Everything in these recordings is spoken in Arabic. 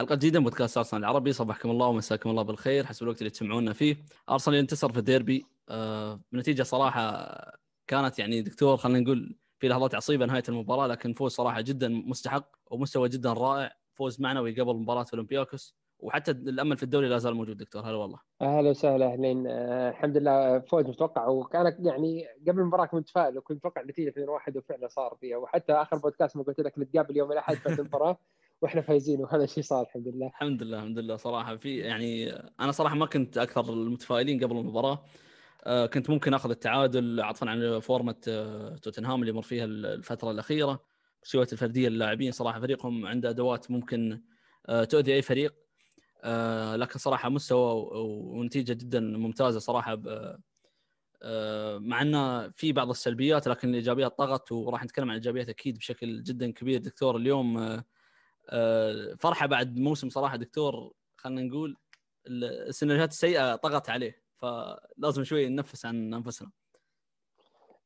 حلقة جديدة من بودكاست أرسنال العربي. صباحكم الله ومساكم الله بالخير. حسب الوقت اللي تسمعونا فيه. أرسنال ينتصر في الديربي. آه بنتيجة صراحة كانت يعني دكتور خلينا نقول في لحظات عصيبة نهاية المباراة لكن فوز صراحة جدا مستحق ومستوى جدا رائع. فوز معنوي قبل مباراة أولمبياكوس. وحتى الأمل في الدوري لا زال موجود دكتور. هلا والله. أهلا وسهلا أهلين. آه الحمد لله فوز متوقع. وكان يعني قبل المباراة كنت متفائل وكنت متوقع النتيجة 2-1 وفعلا صار فيها. وحتى آخر بودكاست ما قلت لك نتقابل يوم الأحد بعد المباراة. وإحنا فايزين وهذا الشيء صار الحمد لله. الحمد لله الحمد لله صراحة. في يعني أنا صراحة ما كنت أكثر المتفائلين قبل المباراة. آه كنت ممكن أخذ التعادل عطفا عن فورمة آه توتنهام اللي مر فيها الفترة الأخيرة. سويه الفردية للاعبين صراحة فريقهم عنده أدوات ممكن آه تؤذي أي فريق. لكن صراحة مستوى ونتيجة جدا ممتازة صراحة مع انه في بعض السلبيات لكن الإيجابيات طغت وراح نتكلم عن الإيجابيات أكيد بشكل جدا كبير. دكتور اليوم فرحة بعد موسم صراحة دكتور خلينا نقول السيناريوهات السيئة طغت عليه فلازم شوي ننفس عن أنفسنا.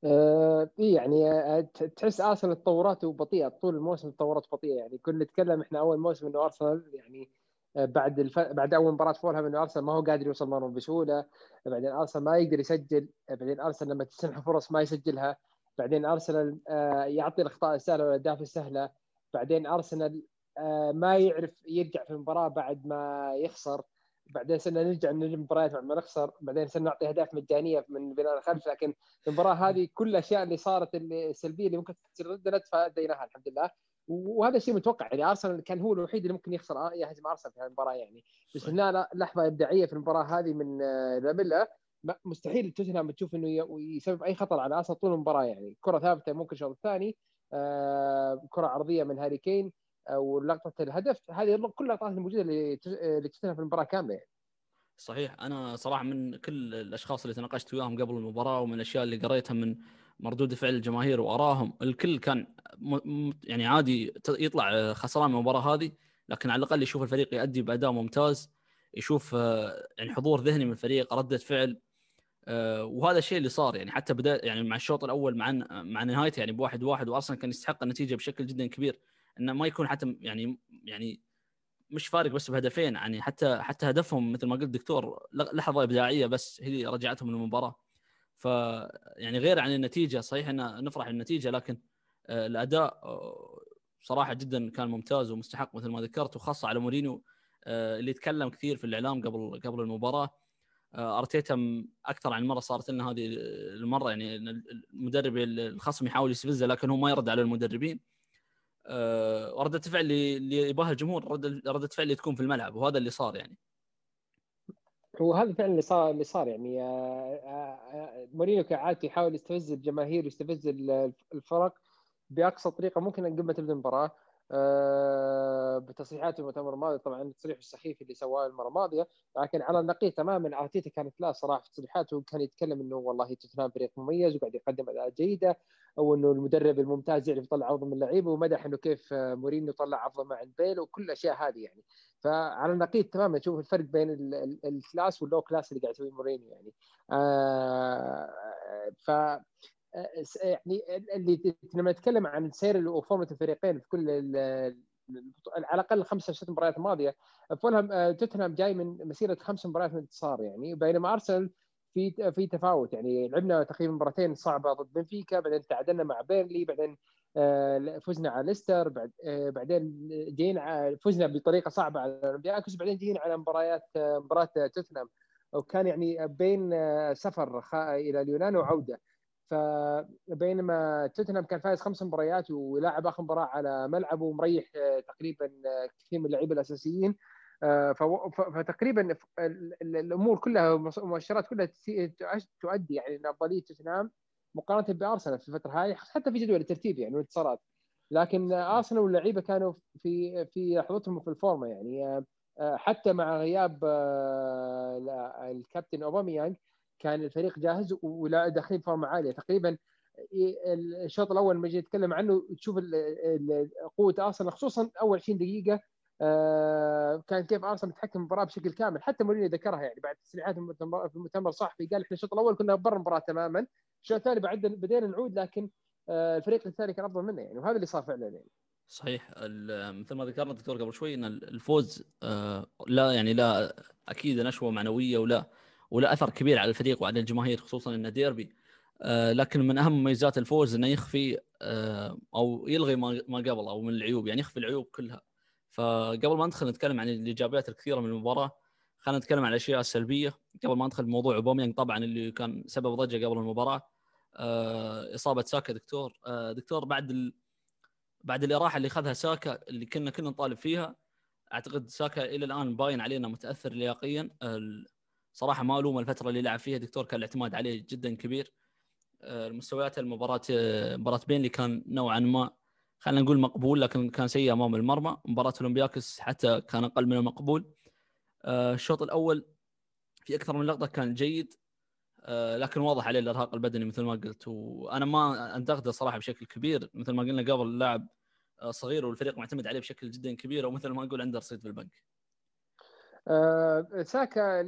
آه يعني آه، تحس أرسنال تطوراته بطيئه طول الموسم تطورات بطيئة. يعني كنا نتكلم إحنا أول موسم إنه أرسنال يعني آه، بعد الف... بعد أول مباراة فولهام إنه أرسنال ما هو قادر يوصل مرمى بسهولة. بعدين أرسنال ما يقدر يسجل. بعدين أرسنال لما تسنح فرص ما يسجلها. بعدين أرسنال يعطي الأخطاء السهلة والأهداف السهلة. بعدين أرسنال آه، ما يعرف يرجع في المباراة بعد ما يخسر. بعدين صرنا نرجع من المباريات بعد ما نخسر. بعدين صرنا نعطي أهداف مجانية من بناء الخلف. لكن المباراة هذه كل الأشياء اللي صارت السلبيه اللي ممكن تصير ضدنا تفاديناها الحمد لله. وهذا شيء متوقع. يعني أرسنال كان هو الوحيد اللي ممكن يخسر آه، يهزم أرسنال في المباراة يعني. بس هنا لحظة إبداعية في المباراة هذه من آه، لاميلا مستحيل توتنهام تشوف إنه يسبب أي خطر على أرسنال طول المباراة يعني. كرة ثابتة ممكن الشوط الثاني. كرة عرضية من هاري كين. ولقطه الهدف هذه كل اللقطات الموجودة اللي اللي في المباراة كاملة يعني. صحيح أنا صراحة من كل الأشخاص اللي تناقشت وياهم قبل المباراة ومن الأشياء اللي قريتها من مردود فعل الجماهير وارائهم الكل كان. يعني عادي يطلع خسران من المباراة هذه لكن على الأقل يشوف الفريق يؤدي بأداء ممتاز يشوف آه، يعني حضور ذهني من الفريق ردة فعل آه، وهذا الشيء اللي صار يعني حتى بدأ يعني مع الشوط الأول مع مع نهايته يعني بواحد واحد وأرسنال كان يستحق النتيجة بشكل جدا كبير إنه ما يكون حتى يعني يعني مش فارق بس بهدفين يعني حتى حتى هدفهم مثل ما قلت دكتور لحظة إبداعية بس هي رجعتهم للمباراة. ف يعني غير عن النتيجة صحيح إن نفرح بالنتيجة لكن آه، الأداء آه، صراحة جدا كان ممتاز ومستحق مثل ما ذكرت وخاصة على مورينيو آه، اللي تكلم كثير في الإعلام قبل قبل المباراة. أرتيتا أكثر عن مرة صارت لنا هذه المرة يعني المدرب الخصم يحاول يستفزه لكن هو ما يرد على المدربين. آه، ردة الفعل اللي, يبغاها الجمهور ردة الفعل اللي تكون في الملعب وهذا اللي صار يعني. هو هذا فعلا اللي صار اللي صار يعني آه، آه، مورينيو كعادته يحاول يستفز الجماهير ويستفز الفرق بأقصى طريقة ممكن قبل ما تبدأ المباراة. آه، بتصريحاته المؤتمر الماضي. طبعا التصريح السخيف اللي سواه المرة الماضية لكن على النقيض تماما أرتيتا كانت لا صراحة في تصريحاته. كان يتكلم إنه والله توتنهام فريق مميز وقاعد يقدم أداء جيدة أو إنه المدرب الممتاز يعرف يطلع افضل من اللعيبه ومدح إنه كيف مورينيو طلع أفضل مع بيل وكل الأشياء هذه يعني. فعلى النقيض تماما تشوف الفرق بين ال class وال low class اللي قاعد يسويه مورينيو يعني. آه ف يعني اللي لما نتكلم عن سير و form ة الفريقين في كل على الأقل خمسة ست مباريات ماضية. فولهام آه، توتنهام جاي من مسيرة خمس مباريات من انتصار يعني بينما أرسنال في في تفاوت يعني. لعبنا تقريبا مباراتين صعبة ضد بنفيكا بعدين تعادلنا مع بيرنلي بعدين آه، فزنا على ليستر بعد آه، بعدين جينا فزنا بطريقة صعبة على اولمبياكوس بعدين جينا على مباريات مباراة توتنهام. وكان يعني بين سفر إلى اليونان وعودة. فبينما توتنهام كان فايز خمس مباريات ولعب آخر مباراة على ملعبه ومريح آه، تقريبا آه، كثير من اللعيبة الأساسيين. آه، فتقريبا الأمور كلها المؤشرات كلها تؤدي يعني ان افضليه توتنهام مقارنة بأرسنال في الفترة هذه حتى في جدول الترتيب يعني والانتصارات. لكن أرسنال واللعيبة كانوا في في لحظتهم في الفورمة يعني. حتى مع غياب الكابتن أوباميانج كان الفريق جاهز ولا داخلين بفورمه عالية. تقريبا الشوط الأول لما جيت اتكلم عنه تشوف قوة أرسنال خصوصا أول 20 دقيقة آه، كان كيف أرسنال متحكم المباراة بشكل كامل. حتى مورينيو ذكرها يعني بعد تصريحات في المؤتمر الصحفي. قال إحنا الشوط الأول كنا برا المباراة تماما. الشوط الثاني بعد بدينا نعود لكن آه، الفريق الثاني كان أفضل منا يعني وهذا اللي صار فعلا يعني. صحيح. مثل ما ذكرنا الدكتور قبل شوي إن الفوز آه، لا يعني لا أكيد نشوة معنوية ولا ولا أثر كبير على الفريق وعلى الجماهير خصوصا إنه ديربي. آه، لكن من أهم مميزات الفوز إنه يخفي آه، أو يلغي ما قبل أو من العيوب يعني يخفي العيوب كلها. فقبل ما ندخل نتكلم عن الإيجابيات الكثيرة من المباراة. خلينا نتكلم عن الاشياء السلبيه قبل ما ندخل بموضوع أوباميانج طبعا اللي كان سبب ضجة قبل المباراة. إصابة ساكا دكتور. دكتور بعد ال... بعد الإراحة اللي اخذها ساكا اللي كنا كنا نطالب فيها أعتقد ساكا إلى الآن باين علينا متأثر لياقيا. صراحة ما ألوم الفترة اللي لعب فيها دكتور كان الاعتماد عليه جدا كبير. المستويات المباراة مباراة بينلي كان نوعا ما خلينا نقول مقبول لكن كان سيء أمام المرمى. مباراة اولمبياكس حتى كان أقل من المقبول. الشوط الأول في أكثر من لقطة كان جيد لكن واضح عليه الإرهاق البدني مثل ما قلت. وأنا ما أنتقده صراحة بشكل كبير. مثل ما قلنا قبل اللاعب صغير والفريق معتمد عليه بشكل جدا كبير ومثل ما نقول عنده رصيد في البنك. أه ساكا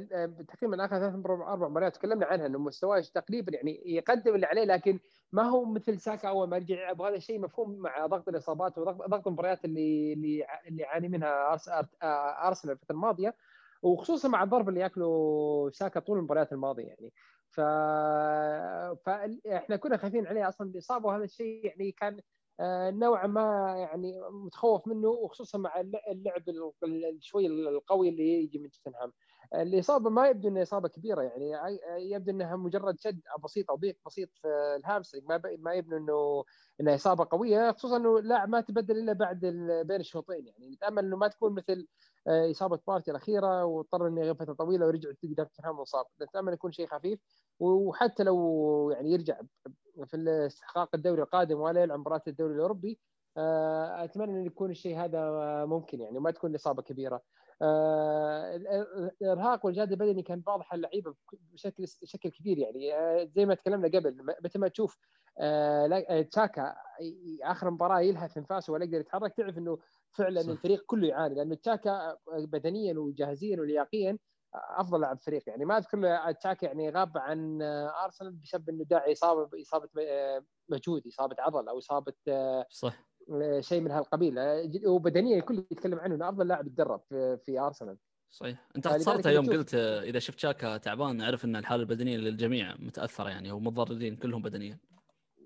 تقريبا آخر ثلاث أربع مباريات تكلمنا عنها إنه مستواه تقريبا يعني يقدم اللي عليه لكن ما هو مثل ساكا أول ما رجع يلعب وهذا الشيء مفهوم مع ضغط الإصابات وضغط المباريات اللي اللي اللي يعاني منها أرسنال الفترة الماضية وخصوصا مع الضرب اللي ياكله ساكا طول المباريات الماضية يعني. ف... فاحنا كنا خايفين عليه أصلا الاصابه وهذا الشيء يعني كان آه، نوعا ما يعني متخوف منه وخصوصا مع اللعب شوي القوي اللي يجي من توتنهام. الاصابه ما يبدو إنها إصابة كبيرة يعني يبدو إنها مجرد شد بسيط أو ضيق بسيط في الهامسترنج ما ما يبدو إنه إنها إصابة قوية خصوصا إنه لاعب ما تبدل إلا بعد بين الشوطين يعني. نتأمل إنه ما تكون مثل آه، إصابة بارتي الأخيرة واضطر إنه يغيب فترة طويلة ورجع تفهم وصاب نتامل يكون شيء خفيف وحتى لو يعني يرجع في استحقاق الدوري القادم ولا يلعب مباراة الدوري الأوروبي آه، أتمنى إن يكون الشيء هذا ممكن يعني وما تكون اصابه كبيرة. آه، الإرهاق والجهد البدني كان واضح على اللعيبة بشكل بشكل كبير يعني. زي ما تكلمنا قبل متى ما تشوف تشاكا آخر مباراة يلهث انفاسه ولا يقدر يتحرك تعرف إنه فعلا صح. الفريق كله يعاني لأنه تشاكا بدنيا وجاهزيا ولياقيا أفضل لاعب فريق يعني ما أذكر تشاكا يعني غاب عن أرسنال بسبب إنه داعي إصابة إصابة مجهود إصابة عضل أو إصابة صح. شيء من هالقبيل. هو بدنيا الكل يتكلم عنه إنه أفضل لاعب يتدرب في, أرسنال. صحيح. أنت اختصرتها يوم قلت إذا شفت شاكا تعبان أعرف إن الحالة البدنية للجميع متأثرة يعني ومتضررين كلهم بدنيا.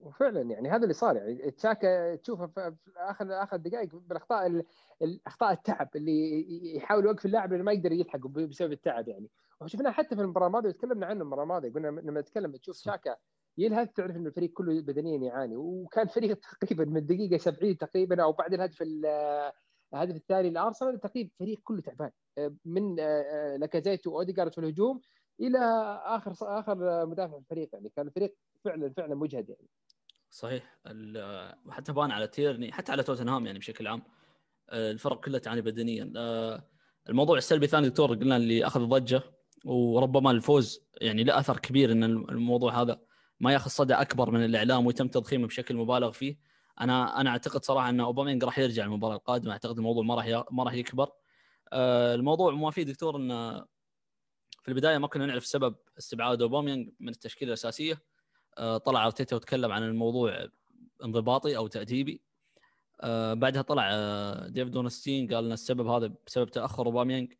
وفعلا يعني هذا اللي صار يعني تشاكا تشوفه في اخر آخر دقائق بالأخطاء الاخطاء التعب اللي يحاول يوقف اللاعب اللي ما يقدر يلحق بسبب التعب يعني. وشفناه حتى في المباراة الماضية وتكلمنا عنه المباراة الماضية قلنا لما نتكلم تشوف شاكا يلهث تعرف إنه الفريق كله بدنيا يعاني. وكان فريق تقريبا من الدقيقة 70 تقريبا أو بعد الهدف الهدف الثاني لأرسنال تقريبا الفريق كله تعبان. من لاكازيت واوديجارد في الهجوم إلى آخر آخر مدافع الفريق يعني. كان الفريق فعلا فعلا مجهد يعني. صحيح. حتى بان على تيرني حتى على توتنهام يعني بشكل عام الفرق كلها تعاني بدنيا. الموضوع السلبي الثاني دكتور قلنا اللي أخذ ضجة وربما الفوز يعني له أثر كبير إن الموضوع هذا ما ياخذ صدى أكبر من الإعلام ويتم تضخيمه بشكل مبالغ فيه. أنا أنا أعتقد صراحة إن أوباميانج راح يرجع المباراة القادمة. أعتقد الموضوع ما راح ما راح يكبر. الموضوع ما فيه دكتور إن في البداية ما كنا نعرف سبب استبعاد أوباميانج من التشكيلة الأساسية. آه، طلع أرتيتا وتكلم عن الموضوع انضباطي أو تأديبي آه، بعدها طلع آه، ديفيد أورنستين قال إن السبب هذا بسبب تأخر أوباميانج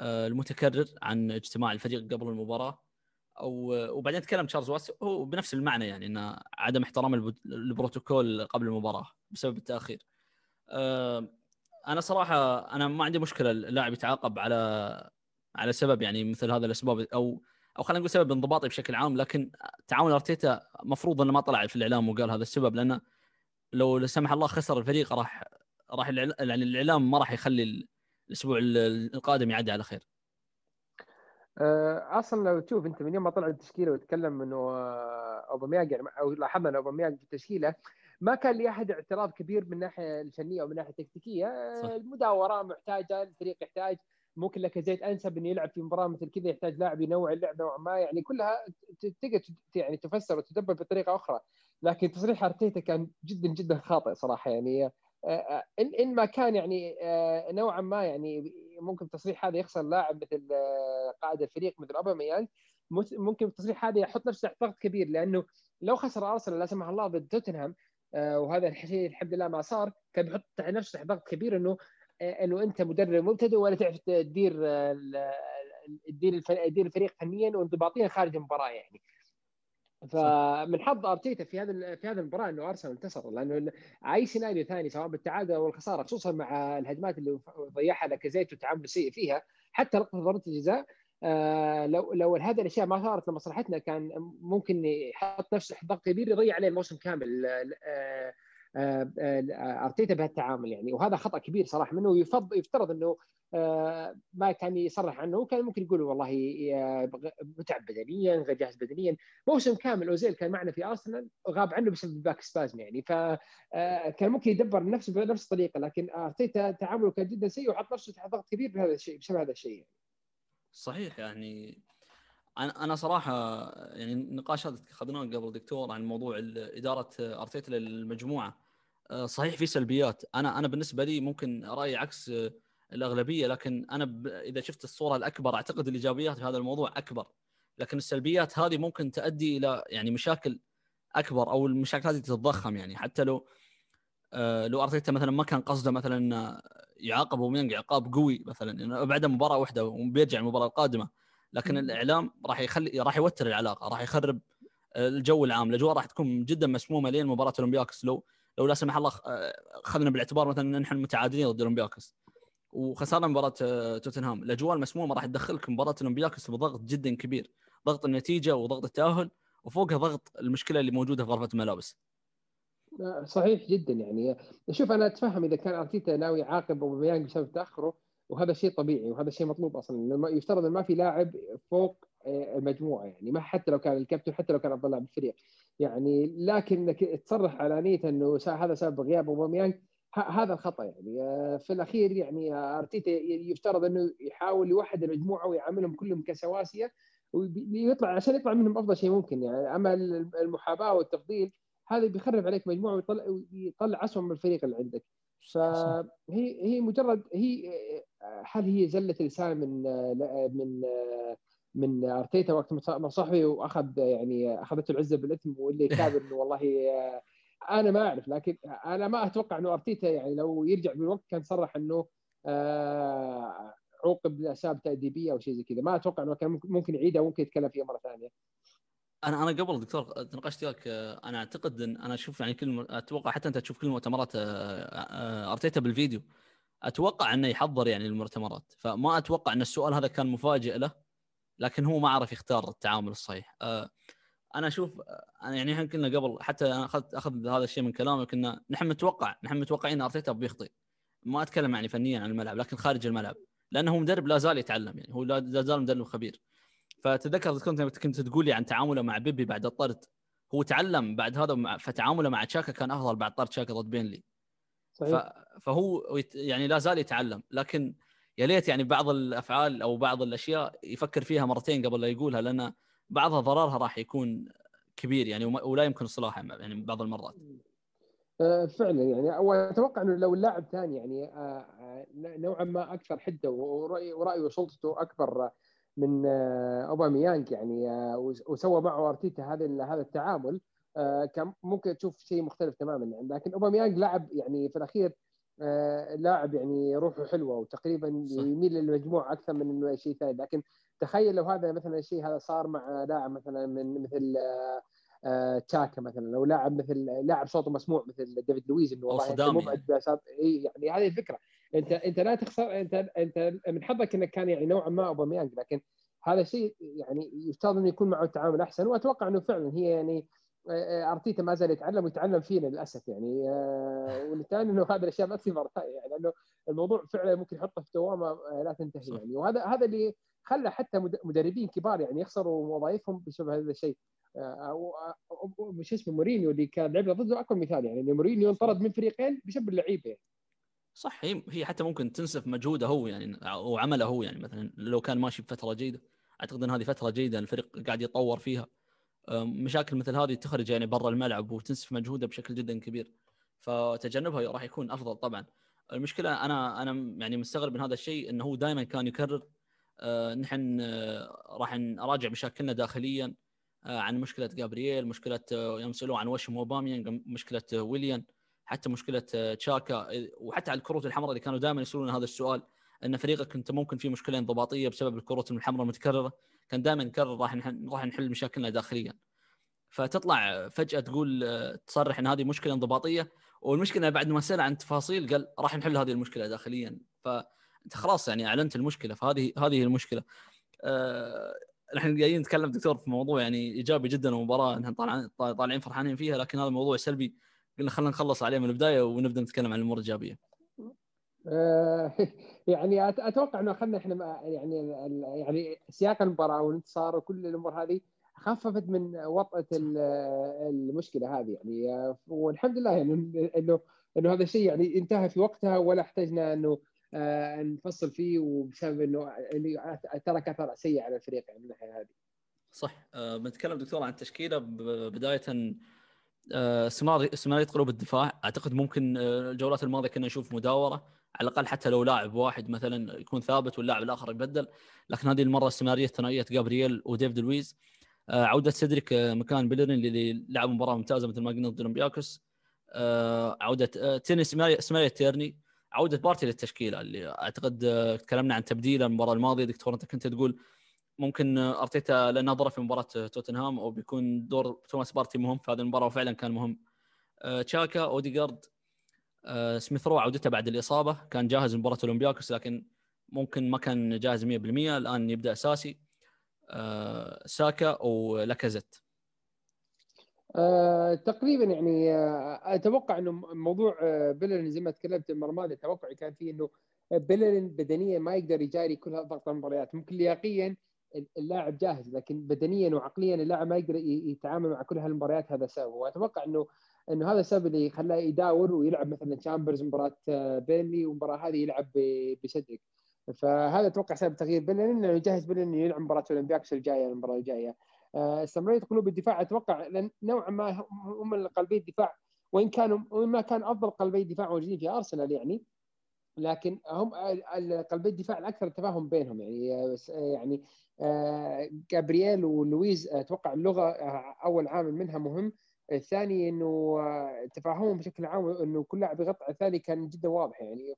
المتكرر عن اجتماع الفريق قبل المباراة أو وبعدين تكلم تشارلز واتس هو بنفس المعنى يعني انه عدم احترام البروتوكول قبل المباراة بسبب التأخير. أنا صراحة أنا ما عندي مشكلة اللاعب يتعاقب على على سبب يعني مثل هذا الأسباب أو أو خلينا نقول سبب انضباطي بشكل عام لكن تعاون أرتيتا مفروض إنه ما طلع في الإعلام وقال هذا السبب لأنه لو لا سمح الله خسر الفريق راح راح يعني الإعلام ما راح يخلي الأسبوع القادم يعدي على خير. آه، أصلا لو تشوف أنت من يوم ما طلع التشكيلة وتكلم إنه آه، أوباميانج يعني أو لاحظنا إن أوباميانج في التشكيلة ما كان لاحد اعتراض كبير من الناحيه الفنية أو من الناحيه التكتيكيه صح. المداورة محتاجة الفريق يحتاج ممكن لك زيت أنسب إنه يلعب في مباراة مثل كذا يحتاج لاعب ينوع اللعب نوعا ما يعني كلها تقدر يعني تفسر وتدبر بطريقة أخرى. لكن تصريح أرتيتا كان جدا جدا خاطئ صراحة يعني آه، آه، إن إن ما كان يعني آه، نوعا ما يعني ممكن التصريح هذا يخسر لاعب مثل قائد الفريق مثل أوباميانج ممكن التصريح هذا يحط نفسه تحت ضغط كبير لأنه لو خسر أرسنال لا سمح الله ضد توتنهام وهذا الحمد لله ما صار كان بيحط نفسه تحت ضغط كبير إنه إنه أنت مدرب مبتدئ ولا تعرف تدير تدير تدير الفريق فنيا وانضباطيا خارج المباراة يعني. فمن حظ أرتيتا في هذا في هذه المباراة إنه أرسنال انتصر لأنه أي سيناريو ثاني سواء بالتعادل أو الخسارة خصوصا مع الهجمات اللي ضيعها لاكازيت والتعامل السيء فيها حتى لقطه ضربة الجزاء آه لو لو هذه الأشياء ما صارت لمصلحتنا كان ممكن يحط نفسه ضغط كبير يضيع عليه الموسم كامل آه، آه، أرتيتا بهالتعامل يعني. وهذا خطأ كبير صراحة منه يفترض إنه آه، ما كان يصرح عنه كان ممكن يقول والله متعب بدنيا غير جاهز بدنيا. موسم كامل أوزيل كان معنا في أرسنال غاب عنه بسبب باك سبازم يعني. فكان ممكن يدبر نفسه بنفس الطريقة لكن أرتيتا تعامله كان جدا سيء وحط نفسه تحت ضغط كبير بهذا الشيء بسبب هذا الشيء يعني. صحيح يعني. أنا أنا صراحة يعني النقاش هذا اخذناه قبل دكتور عن موضوع إدارة أرتيتا للمجموعة. آه، صحيح في سلبيات. أنا أنا بالنسبة لي ممكن رايي عكس آه، الأغلبية لكن أنا ب... إذا شفت الصورة الأكبر أعتقد الإيجابيات في هذا الموضوع أكبر. لكن السلبيات هذه ممكن تؤدي إلى يعني مشاكل أكبر أو المشاكل هذه تتضخم يعني. حتى لو آه لو ارتيتا مثلا ما كان قصده مثلا يعاقب أوباميانج عقاب قوي مثلا انه بعد مباراة واحدة وبيرجع المباراة القادمة. لكن الإعلام راح يخلي راح يوتر العلاقة راح يخرب الجو العام. الأجواء راح تكون جدا مسمومة لين مباراة اولمبياكوس لو لو لا سمح الله اخذنا بالاعتبار مثلا إن نحن متعادلين ضد اولمبياكوس وخسرنا مباراة آه، توتنهام. الاجواء المسمومه راح تدخلك مباراة اولمبياكوس بضغط جدا كبير. ضغط النتيجة وضغط التأهل وفوقها ضغط المشكلة اللي موجودة في غرفة الملابس صحيح جدا يعني. شوف أنا أتفهم إذا كان أرتيتا ناوي يعاقب أوباميانج بسبب تأخره وهذا شيء طبيعي وهذا شيء مطلوب أصلا. يفترض إن ما في لاعب فوق آه، المجموعة يعني. ما حتى لو كان الكابتن حتى لو كان أفضل لاعب بالفريق يعني لكن انك تصرح علانية إنه هذا سبب غياب اوباميانج هذا الخطأ يعني. آه، في الأخير يعني أرتيتا يفترض إنه يحاول يوحد المجموعة ويعاملهم كلهم كسواسية ويطلع عشان يطلع منهم أفضل شيء ممكن يعني. أما المحاباة والتفضيل هذا بيخرب عليك مجموعة ويطلع يطلع اسوء من الفريق اللي عندك. فهي هي مجرد هي هل هي زلة لسان من من من أرتيتا وقت ما صحي وأخذ يعني أخذته العزة بالاثم واللي كابر إنه والله أنا ما أعرف لكن أنا ما أتوقع إنه أرتيتا يعني لو يرجع بالوقت كان صرح إنه آه، عوقب لأسباب تأديبية أو شيء زي كذا. ما أتوقع إنه كان ممكن يعيدها وممكن يتكلم فيها مرة ثانية. أنا أنا قبل دكتور تناقشت وياك أنا أعتقد ان أنا أشوف يعني كل أتوقع حتى أنت تشوف كل مؤتمرات آه، آه، أرتيتا بالفيديو أتوقع إنه يحضر يعني المؤتمرات. فما أتوقع إن السؤال هذا كان مفاجئ له. لكن هو ما عرف يختار التعامل الصحيح. أنا أشوف أنا يعني إحنا كنا قبل حتى أنا أخذت اخذ هذا الشيء من كلامه كنا نحن متوقع نحن متوقعين أرتيتا بيخطئ. ما أتكلم يعني فنيا عن الملعب لكن خارج الملعب. لأنه هو مدرب لا زال يتعلم يعني هو لا زال مدرب خبير. فتذكر كنت كنت تقول لي عن تعامله مع بيبي بعد الطرد. هو تعلم بعد هذا فتعامله مع تشاكا كان أفضل بعد طرد تشاكا ضد بينلي. صحيح. فهو يعني لا زال يتعلم. لكن يا ليت يعني بعض الأفعال أو بعض الأشياء يفكر فيها مرتين قبل لا يقولها لأن بعضها ضررها راح يكون كبير يعني ولا يمكن اصلاحها يعني بعض المرات. آه، فعلا يعني واتوقع إنه لو اللاعب ثاني يعني آه، آه، نوعا ما أكثر حدة ورأيه وسلطته أكبر من أوباميانج يعني وسوى معه أرتيتا هذا هذا التعامل كان ممكن تشوف شيء مختلف تماما يعني. لكن أوباميانج لاعب يعني في الأخير لاعب يعني روحه حلوة وتقريبا يميل للمجموعة أكثر من إنه شيء ثاني. لكن تخيل لو هذا مثلا الشيء هذا صار مع لاعب مثلا من مثل آه تشاكا مثلا لو لاعب مثل لاعب صوته مسموع مثل ديفيد لويز إنه والله انت مبعد إي يعني هذه الفكرة. أنت أنت لا تخسر أنت أنت من حظك إنك كان يعني نوعا ما أوباميانج. لكن هذا الشيء يعني يفترض انه يكون معه التعامل أحسن. وأتوقع إنه فعلا هي يعني آه، آه، أرتيتا ما زال يتعلم ويتعلم فينا للأسف يعني آه، والثاني إنه هذه الأشياء ما تثمر يعني لأنه الموضوع فعلا ممكن يحطه في دوامه لا تنتهي يعني. وهذا هذا اللي خلى حتى مدربين كبار يعني يخسروا وظائفهم بسبب هذا الشيء. مش اسمه مورينيو اللي كان لعبنا ضده اكبر مثال يعني مورينيو انطرد من فريقين بسبب اللعيبة يعني. صح هي حتى ممكن تنسف مجهوده هو يعني وعمله هو يعني مثلا لو كان ماشي بفترة جيدة أعتقد إن هذه فترة جيدة الفريق قاعد يتطور فيها. مشاكل مثل هذه تخرج يعني برا الملعب وتنسف مجهوده بشكل جدا كبير. فتجنبها راح يكون أفضل طبعا. المشكلة أنا أنا يعني مستغرب من هذا الشيء إنه هو دائما كان يكرر آه، نحن آه، راح نراجع مشاكلنا داخليا عن مشكلة جابرييل مشكلة يوم سألوه عن وشم أوباميانج مشكلة ويليان حتى مشكلة تشاكا وحتى على الكروت الحمراء اللي كانوا دائما يسألون هذا السؤال إن فريقك أنت ممكن في مشكلة انضباطية بسبب الكروت الحمراء المتكررة. كان دائما يكرر راح راح نحل مشاكلنا داخليا. فتطلع فجأة تقول تصرح إن هذه مشكلة انضباطية والمشكلة بعد ما سأل عن تفاصيل قال راح نحل هذه المشكلة داخليا. فأنت خلاص يعني أعلنت المشكلة فهذه هذه المشكلة. أه جايين نتكلم دكتور في موضوع يعني إيجابي جدا ومباراة نحن طالعين طالعين فرحانين فيها لكن هذا موضوع سلبي. قلنا خلينا نخلص عليه من البداية ونبدأ نتكلم عن الأمور الإيجابية. آه، يعني أتوقع إنه اخذنا إحنا يعني يعني سياق المباراة والانتصار وكل الأمور هذه خففت من وطأة المشكلة هذه يعني آه، والحمد لله يعني انه إنه هذا الشيء يعني انتهى في وقتها ولا احتجنا إنه آه، نفصل فيه وبسبب إنه ترك أثر سيء على الفريق يعني من الناحية هذه. صح. بنتكلم دكتور عن التشكيلة بداية استمرار استمرارية قلوب الدفاع. أعتقد ممكن الجولات الماضية كنا نشوف مداورة. على الأقل حتى لو لاعب واحد مثلا يكون ثابت واللاعب الآخر يبدل. لكن هذه المرة استمراريه ثنائيه جابرييل وديفيد لويز. آه، عودة سيدريك آه، مكان بيلرين اللي لعب مباراة ممتازة مثل ما قلنا ضد أولمبياكوس. آه، عودة تيرني استمراريه تيرني. عودة بارتي للتشكيلة اللي أعتقد تكلمنا عن تبديله المباراة الماضية. دكتور أنت كنت تقول ممكن أرتيتا لأنه ظرف في مباراة توتنهام أو بيكون دور توماس بارتي مهم في هذه المباراة وفعلا كان مهم. تشاكا اوديجارد سميث رو عودته بعد الإصابة. كان جاهز لمباراه أولمبياكوس لكن ممكن ما كان جاهز 100% الآن يبدأ اساسي آه، ساكا ولاكازيت أه تقريبا يعني أه أتوقع إنه موضوع آه، بيلرين زي ما تكلمت المره الماضيه توقعي كان فيه إنه بيلرين بدنيا ما يقدر يجاري كل ضغط المباريات. ممكن لياقيا اللاعب جاهز لكن بدنيا وعقليا اللاعب ما يقدر يتعامل مع كل هالمباريات هذا سبب. وأتوقع إنه إنه هذا السبب اللي خلاه يداور ويلعب مثلا تشامبرز مباراة آه، بيرنلي والمباراه هذه يلعب بسدريك فهذا أتوقع سبب تغيير بيلرين إنه يجهز بيلرين إنه يلعب مباراة اولمبياكوس الجاية المباراة الجاية. آه، استمراريه قلوب الدفاع أتوقع لأن نوعا ما هم قلبي الدفاع وإن كانوا وإن ما كان أفضل قلبي الدفاع موجودين في ارسنال يعني. لكن هم قلبي الدفاع الأكثر تفاهم بينهم يعني. آه، يعني جابرييل ولويز أتوقع اللغة أول عامل منها مهم. الثاني إنه تفاهمهم بشكل عام إنه كل لاعب يغطي على الثاني كان جدا واضح يعني.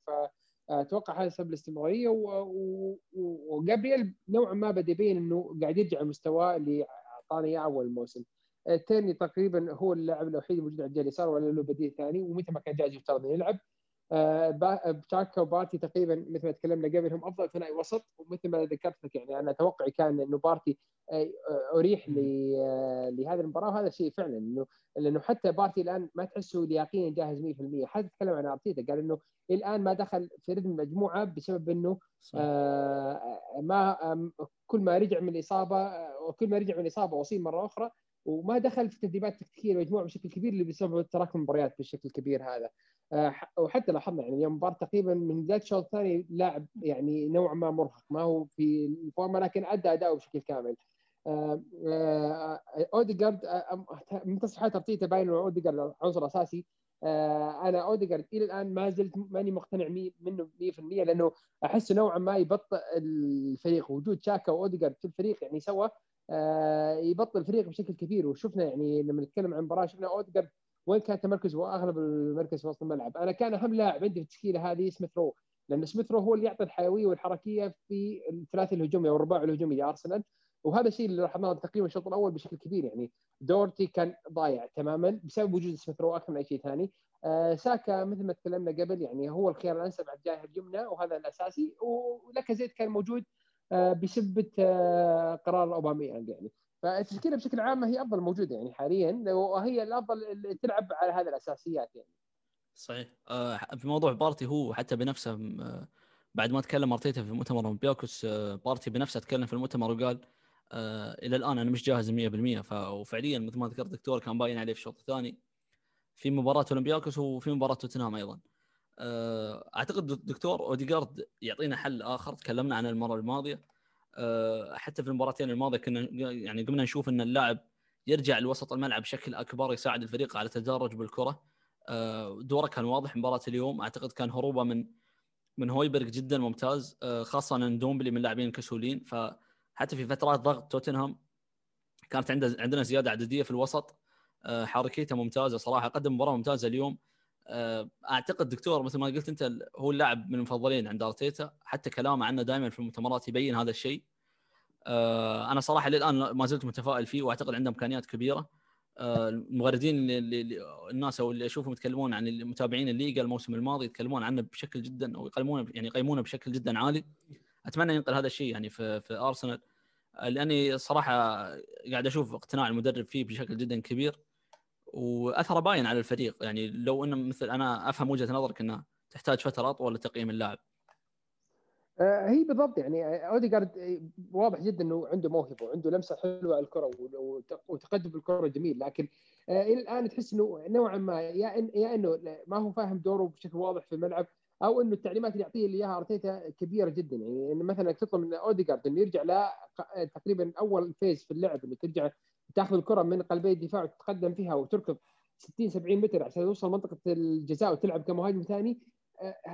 فاتوقع هذا سبب الاستمرارية. وجابرييل نوعا ما بدأ يبين إنه قاعد يرجع لمستواه اللي اعطانا اياه أول الموسم التيرني تقريبا هو اللاعب الوحيد الموجود على الجهه اليسار ولا له بديل ثاني ومتى ما كان جاهز يفترض يلعب. تشاكا وبارتي تقريبا مثل ما تكلمنا قبل هم أفضل ثنائي وسط ومثل ما ذكرت لك يعني أنا توقعي كان إنه بارتي أريح لهذه المباراة وهذا شيء فعلا انه لأنه حتى بارتي الآن ما تحسه لياقيا جاهز 100% حتى تكلم عن أرتيتا قال إنه الآن ما دخل في رتم المجموعة بسبب إنه آه ما كل ما رجع من الإصابة وكل ما رجع من الإصابة واصيب مرة أخرى وما دخل في التدريبات التكتيكيه المجموعه بشكل كبير اللي بسبب تراكم المباريات بالشكل الكبير هذا. آه، وحتى لاحظنا يعني اليوم مباراة تقريبا من بدايه الشوط الثاني لاعب يعني نوعا ما مرهق ما هو في الفورمة لكن أدى اداؤه بشكل كامل. آه، آه، اوديجارد من تصريحات ارتيتا باين إنه اوديجارد عنصر أساسي. أنا اوديجارد إلى الآن ما زلت ماني مقتنع منه 100% لأنه أحسه نوعا ما يبطئ الفريق. وجود شاكا واوديجارد في الفريق يعني سوا يبطئ الفريق بشكل كبير. وشفنا يعني لما نتكلم عن مباراة شفنا اوديجارد وين كان تمركزه وأغلب التمركز في وسط الملعب. أنا كان أهم لاعب عندي في التشكيلة هذه سميث رو لأن سميث رو هو اللي يعطي الحيوية والحركية في الثلاثي الهجومي أو الرباعي الهجومي لأرسنال. وهذا الشيء اللي لاحظناه تقريبا الشوط الأول بشكل كبير. يعني دوهرتي كان ضايع تماما بسبب وجود سميث رو أكثر من أي شيء ثاني. آه ساكا مثل ما تكلمنا قبل يعني هو الخيار الأنسب على الجهه اليمنى وهذا الأساسي. ولو كان موجود. آه بسبه آه قرار اوباميانج يعني. فالتشكيلة بشكل عام هي أفضل موجودة يعني حاليا وهي الأفضل اللي تلعب على هذه الأساسيات يعني. صحيح. آه، في موضوع بارتي هو حتى بنفسه آه، بعد ما تكلم أرتيتا في مؤتمر أولمبياكوس آه، بارتي بنفسه تكلم في المؤتمر وقال إلى الآن أنا مش جاهز 100% وفعليا مثل ما ذكرت الدكتور كان باين عليه في الشوط الثاني في مباراة أولمبياكوس وفي مباراة توتنهام أيضا. أعتقد الدكتور اوديجارد يعطينا حل آخر. تكلمنا عنه المرة الماضية. آه، حتى في المباراتين الماضية كنا يعني قمنا نشوف إن اللاعب يرجع لوسط الملعب بشكل أكبر يساعد الفريق على التدرج بالكرة. آه، دوره كان واضح مباراة اليوم. أعتقد كان هروبه من من هويبيرغ جدا ممتاز آه، خاصة إن ندومبيلي من اللاعبين الكسولين فحتى في فترات ضغط توتنهام كانت عندنا زيادة عددية في الوسط. آه، حركيته ممتازة صراحة قدم مباراة ممتازة اليوم. آه، أعتقد دكتور مثل ما قلت أنت هو اللاعب من المفضلين عند أرتيتا. حتى كلامه عنه دائما في المؤتمرات يبين هذا الشيء. آه، أنا صراحة للان ما زلت متفائل فيه وأعتقد عنده إمكانيات كبيرة. المغردين اللي الناس أو اللي أشوفهم يتكلمون عن المتابعين الليغا الموسم الماضي يتكلمون عنه بشكل جدا أو يقيمونه يعني يقيمونه بشكل جدا عالي. أتمنى ينقل هذا الشيء يعني في في أرسنال. لأني صراحة قاعد أشوف اقتناع المدرب فيه بشكل جدا كبير. وأثره باين على الفريق. يعني لو إنه مثل أنا أفهم وجهة نظرك انه تحتاج فترة أطول لتقييم اللاعب. آه، هي بالضبط يعني أوديجارد آه، واضح جدا إنه عنده موهبة وعنده لمسة حلوة على الكرة وتقدم بالكرة جميل. لكن آه، إلى الآن تحس إنه نوعا ما يا يا إنه ما هو فاهم دوره بشكل واضح في الملعب أو إنه التعليمات اللي يعطيها اللي إياها أرتيتا كبيرة جدا. يعني انه مثلا تطلب من أوديجارد إنه يرجع ل تقريبا أول فيز في اللعب إنه ترجع تاخذ الكرة من قلبي الدفاع وتتقدم فيها وتركض 60 70 متر عشان توصل منطقة الجزاء وتلعب كمهاجم ثاني.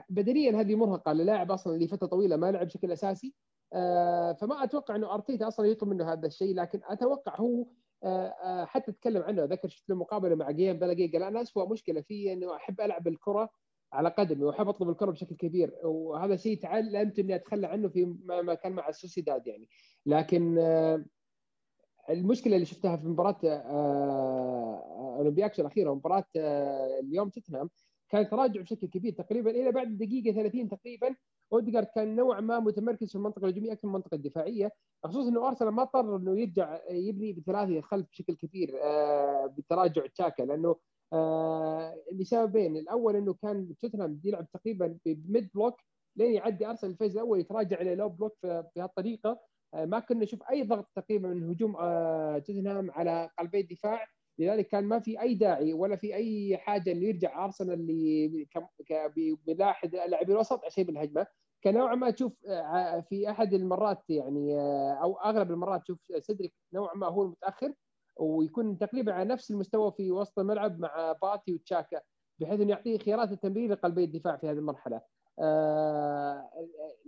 بدنيا هذه مرهقة للاعب أصلا لفتره طويلة ما لعب بشكل أساسي. آه، فما أتوقع إنه أرتيتا أصلا يطلب منه هذا الشيء لكن أتوقع هو آه، آه، حتى تكلم عنه ذكر شفت له مقابلة مع غيليم بالاغي قال أنا اسوء مشكلة في إنه أحب ألعب الكرة على قدمي وأحب أطلب الكرة بشكل كبير وهذا شيء تعلمت إني أتخلى عنه في ما كان مع السوسيداد يعني. لكن المشكلة اللي شفتها في مباراة اولمبياكوس الأخيرة مباراة اليوم توتنهام كان تراجع بشكل كبير تقريبا إلى بعد الدقيقه 30 تقريبا. اوديجارد كان نوعا ما متمركز في المنطقة الهجومية أكثر من المنطقة الدفاعية. خصوصا إنه أرسنال ما اضطر إنه يرجع يبني بثلاثه خلف بشكل كبير آه بتراجع شاكا لأنه آه لسببين. الأول إنه كان توتنهام يلعب تقريبا ب mid block لين يعدي أرسنال ال phase الأول يتراجع إلى low block بهالطريقه آه ما كنا نشوف أي ضغط تقريبا من هجوم آه توتنهام على قلبي الدفاع لذلك كان ما في أي داعي ولا في أي حاجة إنه يرجع أرسنال بلاحظ لاعبي الوسط عشان بالهجمة نوعا ما تشوف آه، في أحد المرات يعني آه، أو أغلب المرات تشوف سيدريك نوعا ما هو المتأخر ويكون تقريبا على نفس المستوى في وسط الملعب مع باتي وتشاكا بحيث إنه يعطيه خيارات التمرير لقلبي الدفاع في هذه المرحلة. آه،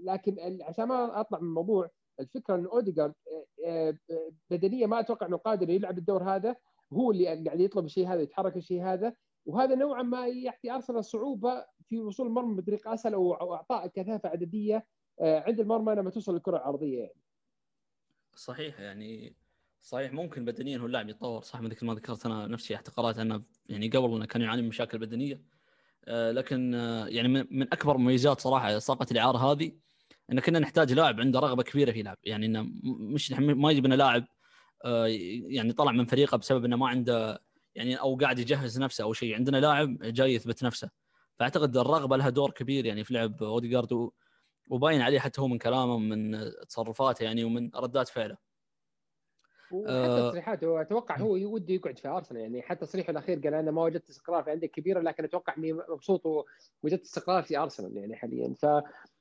لكن عشان ما أطلع من الموضوع الفكرة انه اوديجارد بدنيا ما أتوقع إنه قادر يلعب الدور هذا هو اللي قاعد يطلب الشيء هذا يتحرك الشيء هذا وهذا نوعا ما يعطي أرسنال صعوبة في وصول المرمى بطريقه أسهل أو أعطاء كثافة عددية آه، عند المرمى لما توصل الكره العرضية يعني. صحيح يعني صحيح ممكن بدنيا هو اللاعب يتطور صح مثل ما ذكرت أنا نفسي احتقارات أنه يعني قبل إنه كان يعاني من مشاكل بدنية آه، لكن آه، يعني من أكبر مميزات صراحة صفقة الاعاره هذه إن كنا نحتاج لاعب عنده رغبة كبيرة في لعب يعني إنه مش ما يجيبنا لاعب آه، يعني طلع من فريقه بسبب إنه ما عنده يعني أو قاعد يجهز نفسه أو شيء. عندنا لاعب جاي يثبت نفسه. فأعتقد الرغبة لها دور كبير يعني في لعب أوديجارد وباين عليه حتى هو من كلامه من تصرفاته يعني ومن ردات فعله. وحتى آه، تصريحاته أتوقع هو يودي يقعد في أرسنال يعني حتى تصريحه الأخير قال أنا ما وجدت استقرار في عندك كبيرة لكن أتوقع إني مبسوط ووجدت استقرار في أرسنال يعني حاليا.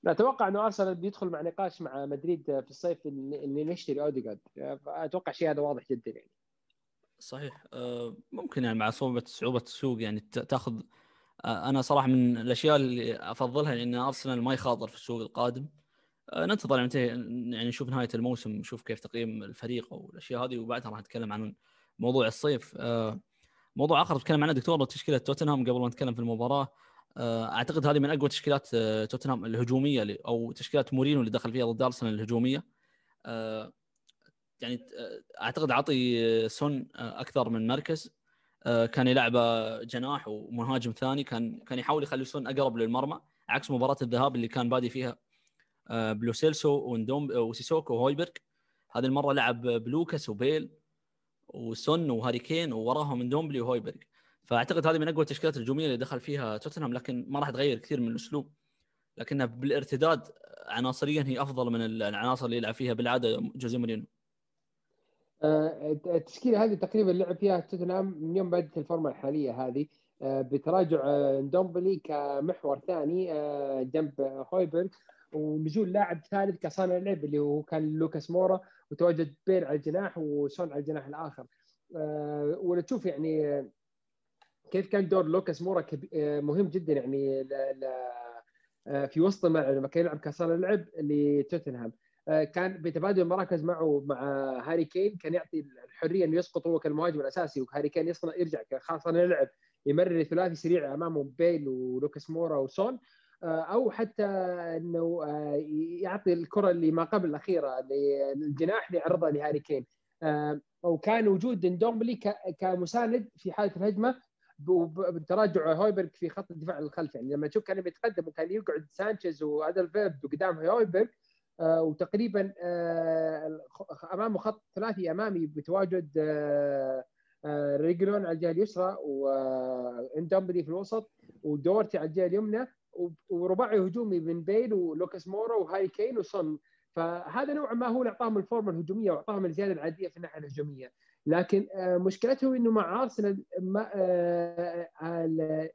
فأتوقع إنه أرسنال بيدخل مع نقاش مع مدريد في الصيف اني نشتري اوديجارد أتوقع الشيء هذا واضح جدا يعني. صحيح. آه، ممكن يعني مع صعوبه صعوبة السوق يعني تاخذ آه، أنا صراحة من الأشياء اللي أفضلها إن أرسنال ما يخاطر في السوق القادم. ننتظر يعني يعني نشوف نهاية الموسم نشوف كيف تقييم الفريق والأشياء هذه وبعدها راح نتكلم عن موضوع الصيف. آه، موضوع آخر تكلم عنه دكتور تشكيلة توتنهام قبل ما نتكلم في المباراة. آه، أعتقد هذه من أقوى تشكيلات توتنهام الهجومية أو تشكيلات مورينو اللي دخل فيها ضد أرسنال الهجومية. يعني أعتقد عطي سون أكثر من مركز. كان يلعبه جناح ومهاجم ثاني كان كان يحاول يخلي سون أقرب للمرمى عكس مباراة الذهاب اللي كان بادي فيها آه، بلوسيلسو وندومبيلي وسيسوكو وهويبرغ. هذه المرة لعب بلوكاس وبيل وسون وهاري كين ووراهم ندومبيلي وهويبرغ. فأعتقد هذه من أقوى التشكيلات الهجومية اللي دخل فيها توتنهام لكن ما راح تغير كثير من الأسلوب. لكنها بالارتداد عناصريا هي أفضل من العناصر اللي يلعب فيها بالعادة جوزيه مورينيو آه، التشكيلة هذه تقريبا لعب فيها توتنهام من يوم بدأت الفورمة الحالية هذه. آه، بتراجع ندومبيلي كمحور ثاني جنب هويبرغ. ونزول لاعب ثالث كصانع لعب اللي هو كان لوكاس مورا وتواجد بيل على الجناح وسون على الجناح الآخر. أه ولا تشوف يعني كيف كان دور لوكاس مورا آه، مهم جدا يعني ل... ل... آه، في وسط الملعب لما كان يلعب كصانع لعب لتوتنهام. آه، كان بتبادل المراكز معه مع هاري كين كان يعطي الحرية إنه يسقط هو كالمهاجم الأساسي وهاري كين يصنع يرجع خاصه يلعب يمرر ثلاثي سريع أمامه بيل ولوكاس مورا وسون أو حتى إنه يعطي الكرة اللي ما قبل الأخيرة للجناح ليعرضها لهاري كين. وكان وجود ندومبيلي كمساند في حالة الهجمة بتراجع هويبرغ في خط الدفاع الخلفي. يعني لما تشوف كان بيتقدم وكان يقعد سانشيز وألدرفيرلد قدام هويبرغ آه وتقريبا آه أمامه خط ثلاثي أمامي بتواجد آه آه ريجلون على الجهة اليسرى وندومبيلي في الوسط ودوهرتي على الجهة اليمنى. ورباعي هجومي من بيل ولوكاس مورا وهاري كين وسون. فهذا نوعا ما هو اللي أعطاهم الفورمة الهجومية وأعطاهم الزيادة العادية في الناحية الهجومية. لكن مشكلته إنه مع أرسنال ما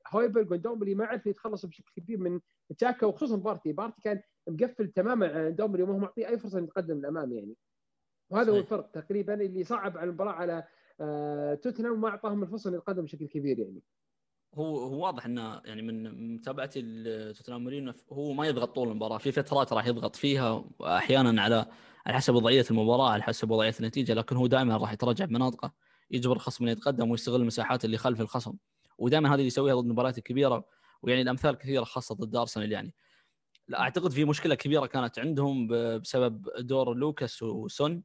هويبرغ وندومبيلي ما عرفوا يتخلصوا بشكل كبير من شاكا وخصوصا بارتي. بارتي كان مقفل تماما على ندومبيلي وما هو معطيه أي فرصة يتقدم للأمام يعني. وهذا هو الفرق تقريبا اللي صعب على المباراة على توتنهام وما أعطاهم الفرصة إنه يتقدم بشكل كبير يعني. هو هو واضح إنه يعني من متابعتي لتوتنهام مورينيو هو ما يضغط طول المباراة. في فترات راح يضغط فيها أحيانا على على حسب وضعية المباراة على حسب وضعية النتيجة لكن هو دائما راح يتراجع بمناطقه يجبر الخصم إنه يتقدم ويستغل المساحات اللي خلف الخصم. ودائما هذه اللي يسويها ضد المباريات الكبيرة ويعني الأمثال كثيرة خاصة ضد أرسنال يعني. لا أعتقد في مشكلة كبيرة كانت عندهم بسبب دور لوكاس وسون.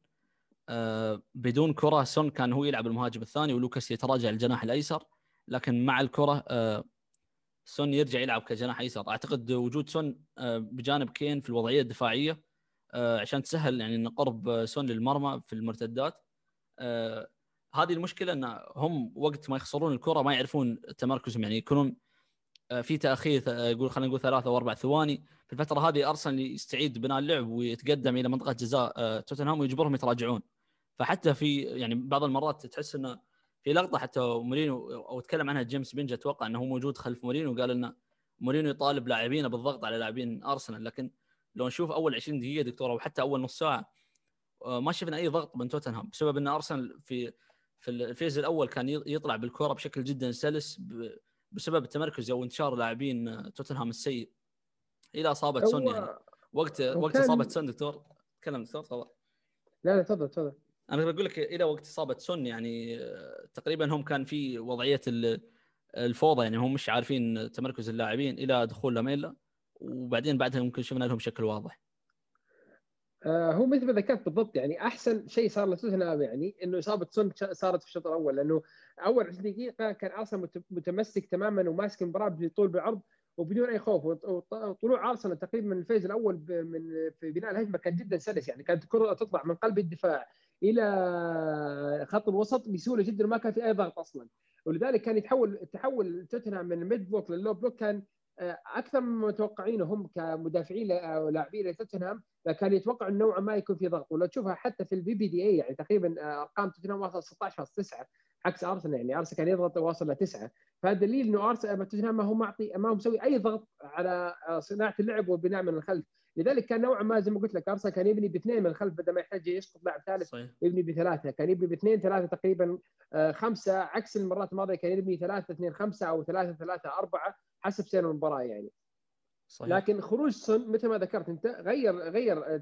آه بدون كرة سون كان هو يلعب المهاجم الثاني ولوكاس يتراجع الجناح الأيسر. لكن مع الكرة آه سون يرجع يلعب كجناح ايسر أعتقد وجود سون آه بجانب كين في الوضعية الدفاعية آه عشان تسهل يعني إن قرب سون للمرمى في المرتدات. هذه المشكلة إن هم وقت ما يخسرون الكرة ما يعرفون تمركزهم. يعني يكونون في تأخير يقول خلينا نقول ثلاثة أو أربع ثواني. في الفترة هذه أرسنال يستعيد بناء اللعب ويتقدم إلى منطقة جزاء توتنهام ويجبرهم يتراجعون. فحتى في يعني بعض المرات تحس إنه في لقطة حتى مورينو أو تكلم عنها جيمس بنج أتوقع إنه هو موجود خلف مورينو وقال إنه مورينو يطالب لاعبينه بالضغط على لاعبين أرسنال. لكن لو نشوف أول 20 دقيقة دكتور أو حتى أول نص ساعة ما شفنا أي ضغط من توتنهام بسبب إن أرسنال في في ال phase الأول كان يطلع بالكرة بشكل جدا سلس بسبب التمركز أو انتشار لاعبين توتنهام السيء. إلى اصابه سون يعني. وقت وقت إصابة سون دكتور. تكلم دكتور تفضل. لا لا تفضل تفضل. أنا بقول لك إلى وقت إصابة سون يعني تقريبا هم كان في وضعية الفوضى يعني هم مش عارفين تمركز اللاعبين إلى دخول لاميلا وبعدين بعدها ممكن شفنا لهم شكل واضح. آه هو مثل ما ذكرت بالضبط يعني أحسن شيء صار لتوتنهام يعني إنه إصابة سون صارت في الشوط الأول لأنه أول 20 دقيقة كان أرسنال متمسك تماما وماسك المباراة بطول بالعرض وبدون أي خوف وطلوع أرسنال تقريبا من ال phase الأول من في بناء الهجمة كان جدا سلس يعني كانت الكرة تطلع من قلب الدفاع إلى خط الوسط بسهولة جدا وما كان في أي ضغط أصلا. ولذلك كان يتحول تحول توتنهام من ال mid block لل low block. كان أكثر مما متوقعينه هم كمدافعين أو لاعبين لتوتنهام كان يتوقع إنه نوعا ما يكون في ضغط. ولو تشوفها حتى في ال PPDA يعني تقريبا أرقام توتنهام واصل 16.9 عكس أرسنال يعني أرسنال كان يضغط واصل لتسعه فدليل إنه أرسنال توتنهام ما هو معطي ما هو مسوي أي ضغط على صناعة اللعب والبناء من الخلف. لذلك كان نوعا ما زي ما قلت لك ارسنال كان يبني باثنين من الخلف بدل ما يحتاج يسقط لاعب ثالث صحيح. يبني بثلاثة كان يبني باثنين ثلاثة تقريبا خمسة عكس المرات الماضية كان يبني ثلاثة اثنين خمسة أو ثلاثة ثلاثة أربعة حسب سير المباراة يعني صحيح. لكن خروج سون مثل ما ذكرت أنت غير غير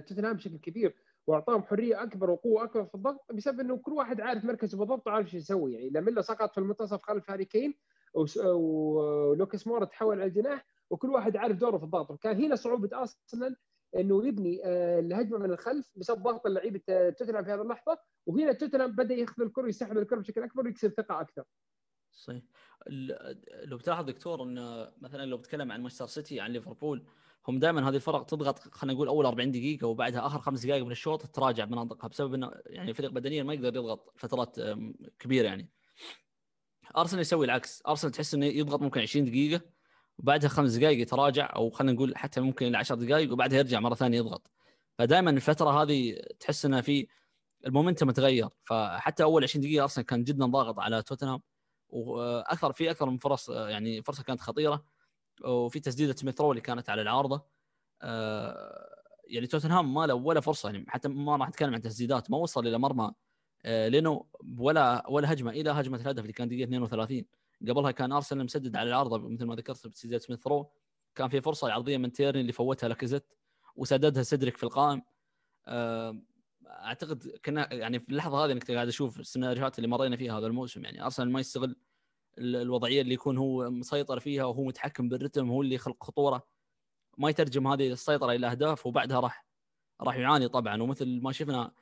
توتنهام بشكل كبير وأعطاهم حرية أكبر وقوة أكبر في الضغط بسبب إنه كل واحد عارف مركزه بالضبط وعارف إيش يسوي يعني لاميلا سقط في المنتصف خلف هاري كين ولوكاس مورا تحول على الجناح وكل واحد عارف دوره في الضغط. وكان هنا صعوبة ارسنال إنه يبني الهجمة من الخلف بسبب ضغط اللعيبة توتنهام في هذه اللحظة. وهنا توتنهام بدأ ياخذ الكرة ويستحمل الكرة بشكل أكبر ويكسب ثقة أكثر. صحيح. لو بتلاحظ دكتور إن مثلا لو بتكلم عن مانشستر سيتي عن ليفربول هم دائما هذه الفرق تضغط خلينا نقول أول 40 دقيقة وبعدها آخر خمس دقائق من الشوط تراجع بمناطقها بسبب إنه يعني فريق بدنيا ما يقدر يضغط فترات كبيرة يعني. أرسنال يسوي العكس. أرسنال تحس إنه يضغط ممكن 20 دقيقة وبعدها خمس دقائق يتراجع أو خلينا نقول حتى ممكن إلى 10 دقائق وبعدها يرجع مرة ثانية يضغط. فدائما الفترة هذه تحس انها في ال momentum تغير. فحتى أول 20 دقيقة ارسنال كان جدا ضاغط على توتنهام وأكثر في أكثر من فرص يعني فرصة كانت خطيرة وفي تسديدة سميث رو اللي كانت على العارضة. يعني توتنهام ما له ولا فرصة يعني حتى ما راح نتكلم عن تسديدات ما وصل إلى مرمى لينو ولا ولا هجمة إلى هجمة الهدف اللي كان دقيقة 32 قبلها كان أرسنال مسدد على العارضة مثل ما ذكرت بتسديده سميث رو. كان في فرصة عرضية من تيرني اللي فوتها لاكازيت وسددها سيدريك في القائم. أعتقد كنا يعني في اللحظة هذه انك قاعد أشوف السيناريوهات اللي مرينا فيها هذا الموسم. يعني أرسنال ما يستغل الوضعية اللي يكون هو مسيطر فيها وهو متحكم بالرتم هو اللي يخلق خطورة. ما يترجم هذه السيطرة إلى أهداف وبعدها راح راح يعاني طبعا. ومثل ما شفنا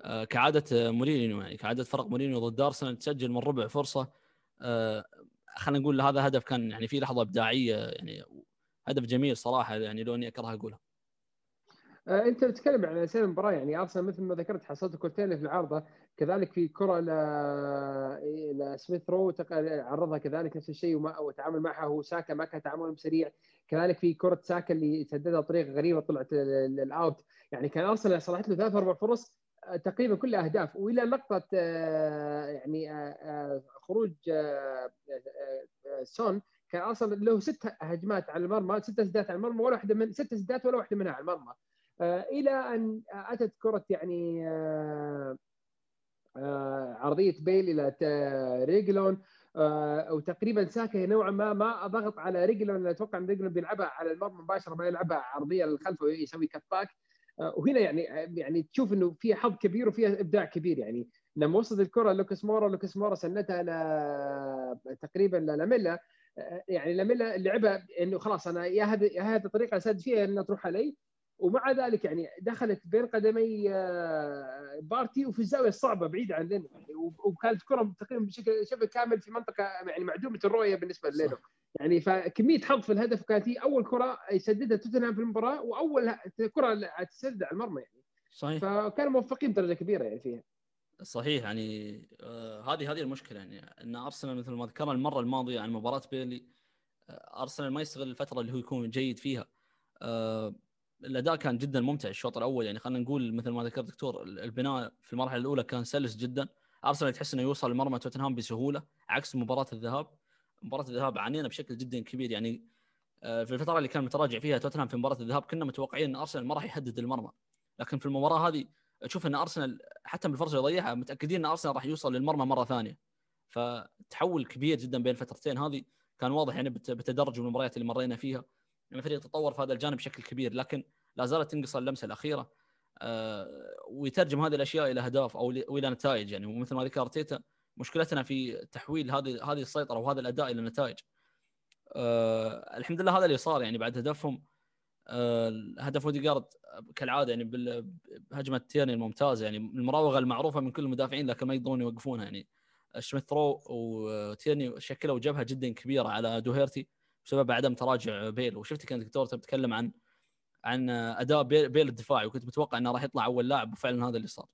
آه، كعادة مورينيو يعني كعادة فرق مورينيو ضد أرسنال تسجل من ربع فرصة. آه، خلينا نقول هذا هدف كان يعني في لحظة إبداعية يعني هدف جميل صراحة يعني لو إني اكره أقولها. آه، أنت بتتكلم عن اسامي المباراة يعني أرسنال مثل ما ذكرت حصلت كرتين في العارضة كذلك في كرة ل لسميث رو عرضها كذلك نفس الشيء وتعامل معها هو ساكا ما كان تعامل سريع. كذلك في كرة ساكا اللي سددها بطريقة غريبة طلعت ال out يعني كان أرسنال صلحت له ثلاث أربع فرص تقريبا كلها أهداف. وإلى لقطة آه، يعني خروج سون كان ارسنال له ست هجمات على المرمى ست سدات على المرمى ولا واحدة من ست سدات ولا واحدة منها على المرمى. آه، إلى أن أتت كرة يعني آه، آه، عرضية بيل إلى ريجلون. وتقريبا ساكا نوعا ما ما ضغط على ريجلون أتوقع إن ريجلون بيلعبها على المرمى مباشرة ما يلعبها عرضية للخلف ويسوي cut back وهنا يعني يعني تشوف إنه في حظ كبير وفيها إبداع كبير يعني. لما وصلت الكرة لوكاس مورا لوكاس مورا سنتها ل تقريبا لاميلا. يعني لاميلا لعبها إنه خلاص أنا يا هذه يا هذه الطريقة اسدد فيها إنها تروح علي. ومع ذلك يعني دخلت بين قدمي آه، بارتي وفي الزاوية الصعبة بعيده عن لينو يعني وكانت كرة تقريبا بشكل شبه كامل في منطقة يعني معدومة الرؤية بالنسبة للينو يعني فكمية حظ في الهدف كانت هي أول كرة يسددها توتنهام في المباراة وأول كرة تسدد على المرمى يعني. صحيح. فكانوا موفقين بدرجة كبيرة يعني فيها. صحيح يعني آه هذه هذه المشكلة يعني إن أرسنال مثل ما ذكرنا المرة الماضية عن مباراة بيرلي آه أرسنال ما يستغل الفترة اللي هو يكون جيد فيها. آه الأداء كان جدا ممتع الشوط الأول. يعني خلينا نقول مثل ما ذكر دكتور البناء في المرحلة الأولى كان سلس جدا. أرسنال تحس إنه يوصل لمرمى توتنهام بسهولة عكس مباراة الذهاب. مباراة الذهاب عانينا بشكل جدا كبير. يعني آه، في الفترة اللي كان متراجع فيها توتنهام في مباراة الذهاب كنا متوقعين إن أرسنال ما راح يحدد المرمى. لكن في المباراة هذه تشوف إن أرسنال حتى بالفرصة اللي يضيعها متأكدين إن أرسنال راح يوصل للمرمى مرة ثانية. فتحول كبير جدا بين الفترتين هذه. كان واضح يعني بتدرج المباريات اللي مرينا فيها. يعني الفريق تطور في هذا الجانب بشكل كبير لكن لا زالت تنقص اللمسة الأخيرة آه، ويترجم هذه الأشياء إلى أهداف أو إلى نتائج. يعني ومثل ما ذكر تيتا مشكلتنا في تحويل هذه هذه السيطرة وهذا الأداء إلى نتائج. أه الحمد لله هذا اللي صار يعني بعد هدفهم أه هدف اوديجارد كالعادة يعني بهجمة تيرني الممتازة. يعني المراوغة المعروفة من كل المدافعين لكن ما يقدرون يوقفونها. يعني سميث وتيرني شكلوا جبهة جدا كبيرة على دوهيرتي. بسبب عدم تراجع بيل. وشفت كان دكتور تتكلم عن عن أداء بيل الدفاعي وكنت متوقع إنه راح يطلع أول لاعب وفعلا هذا اللي صار.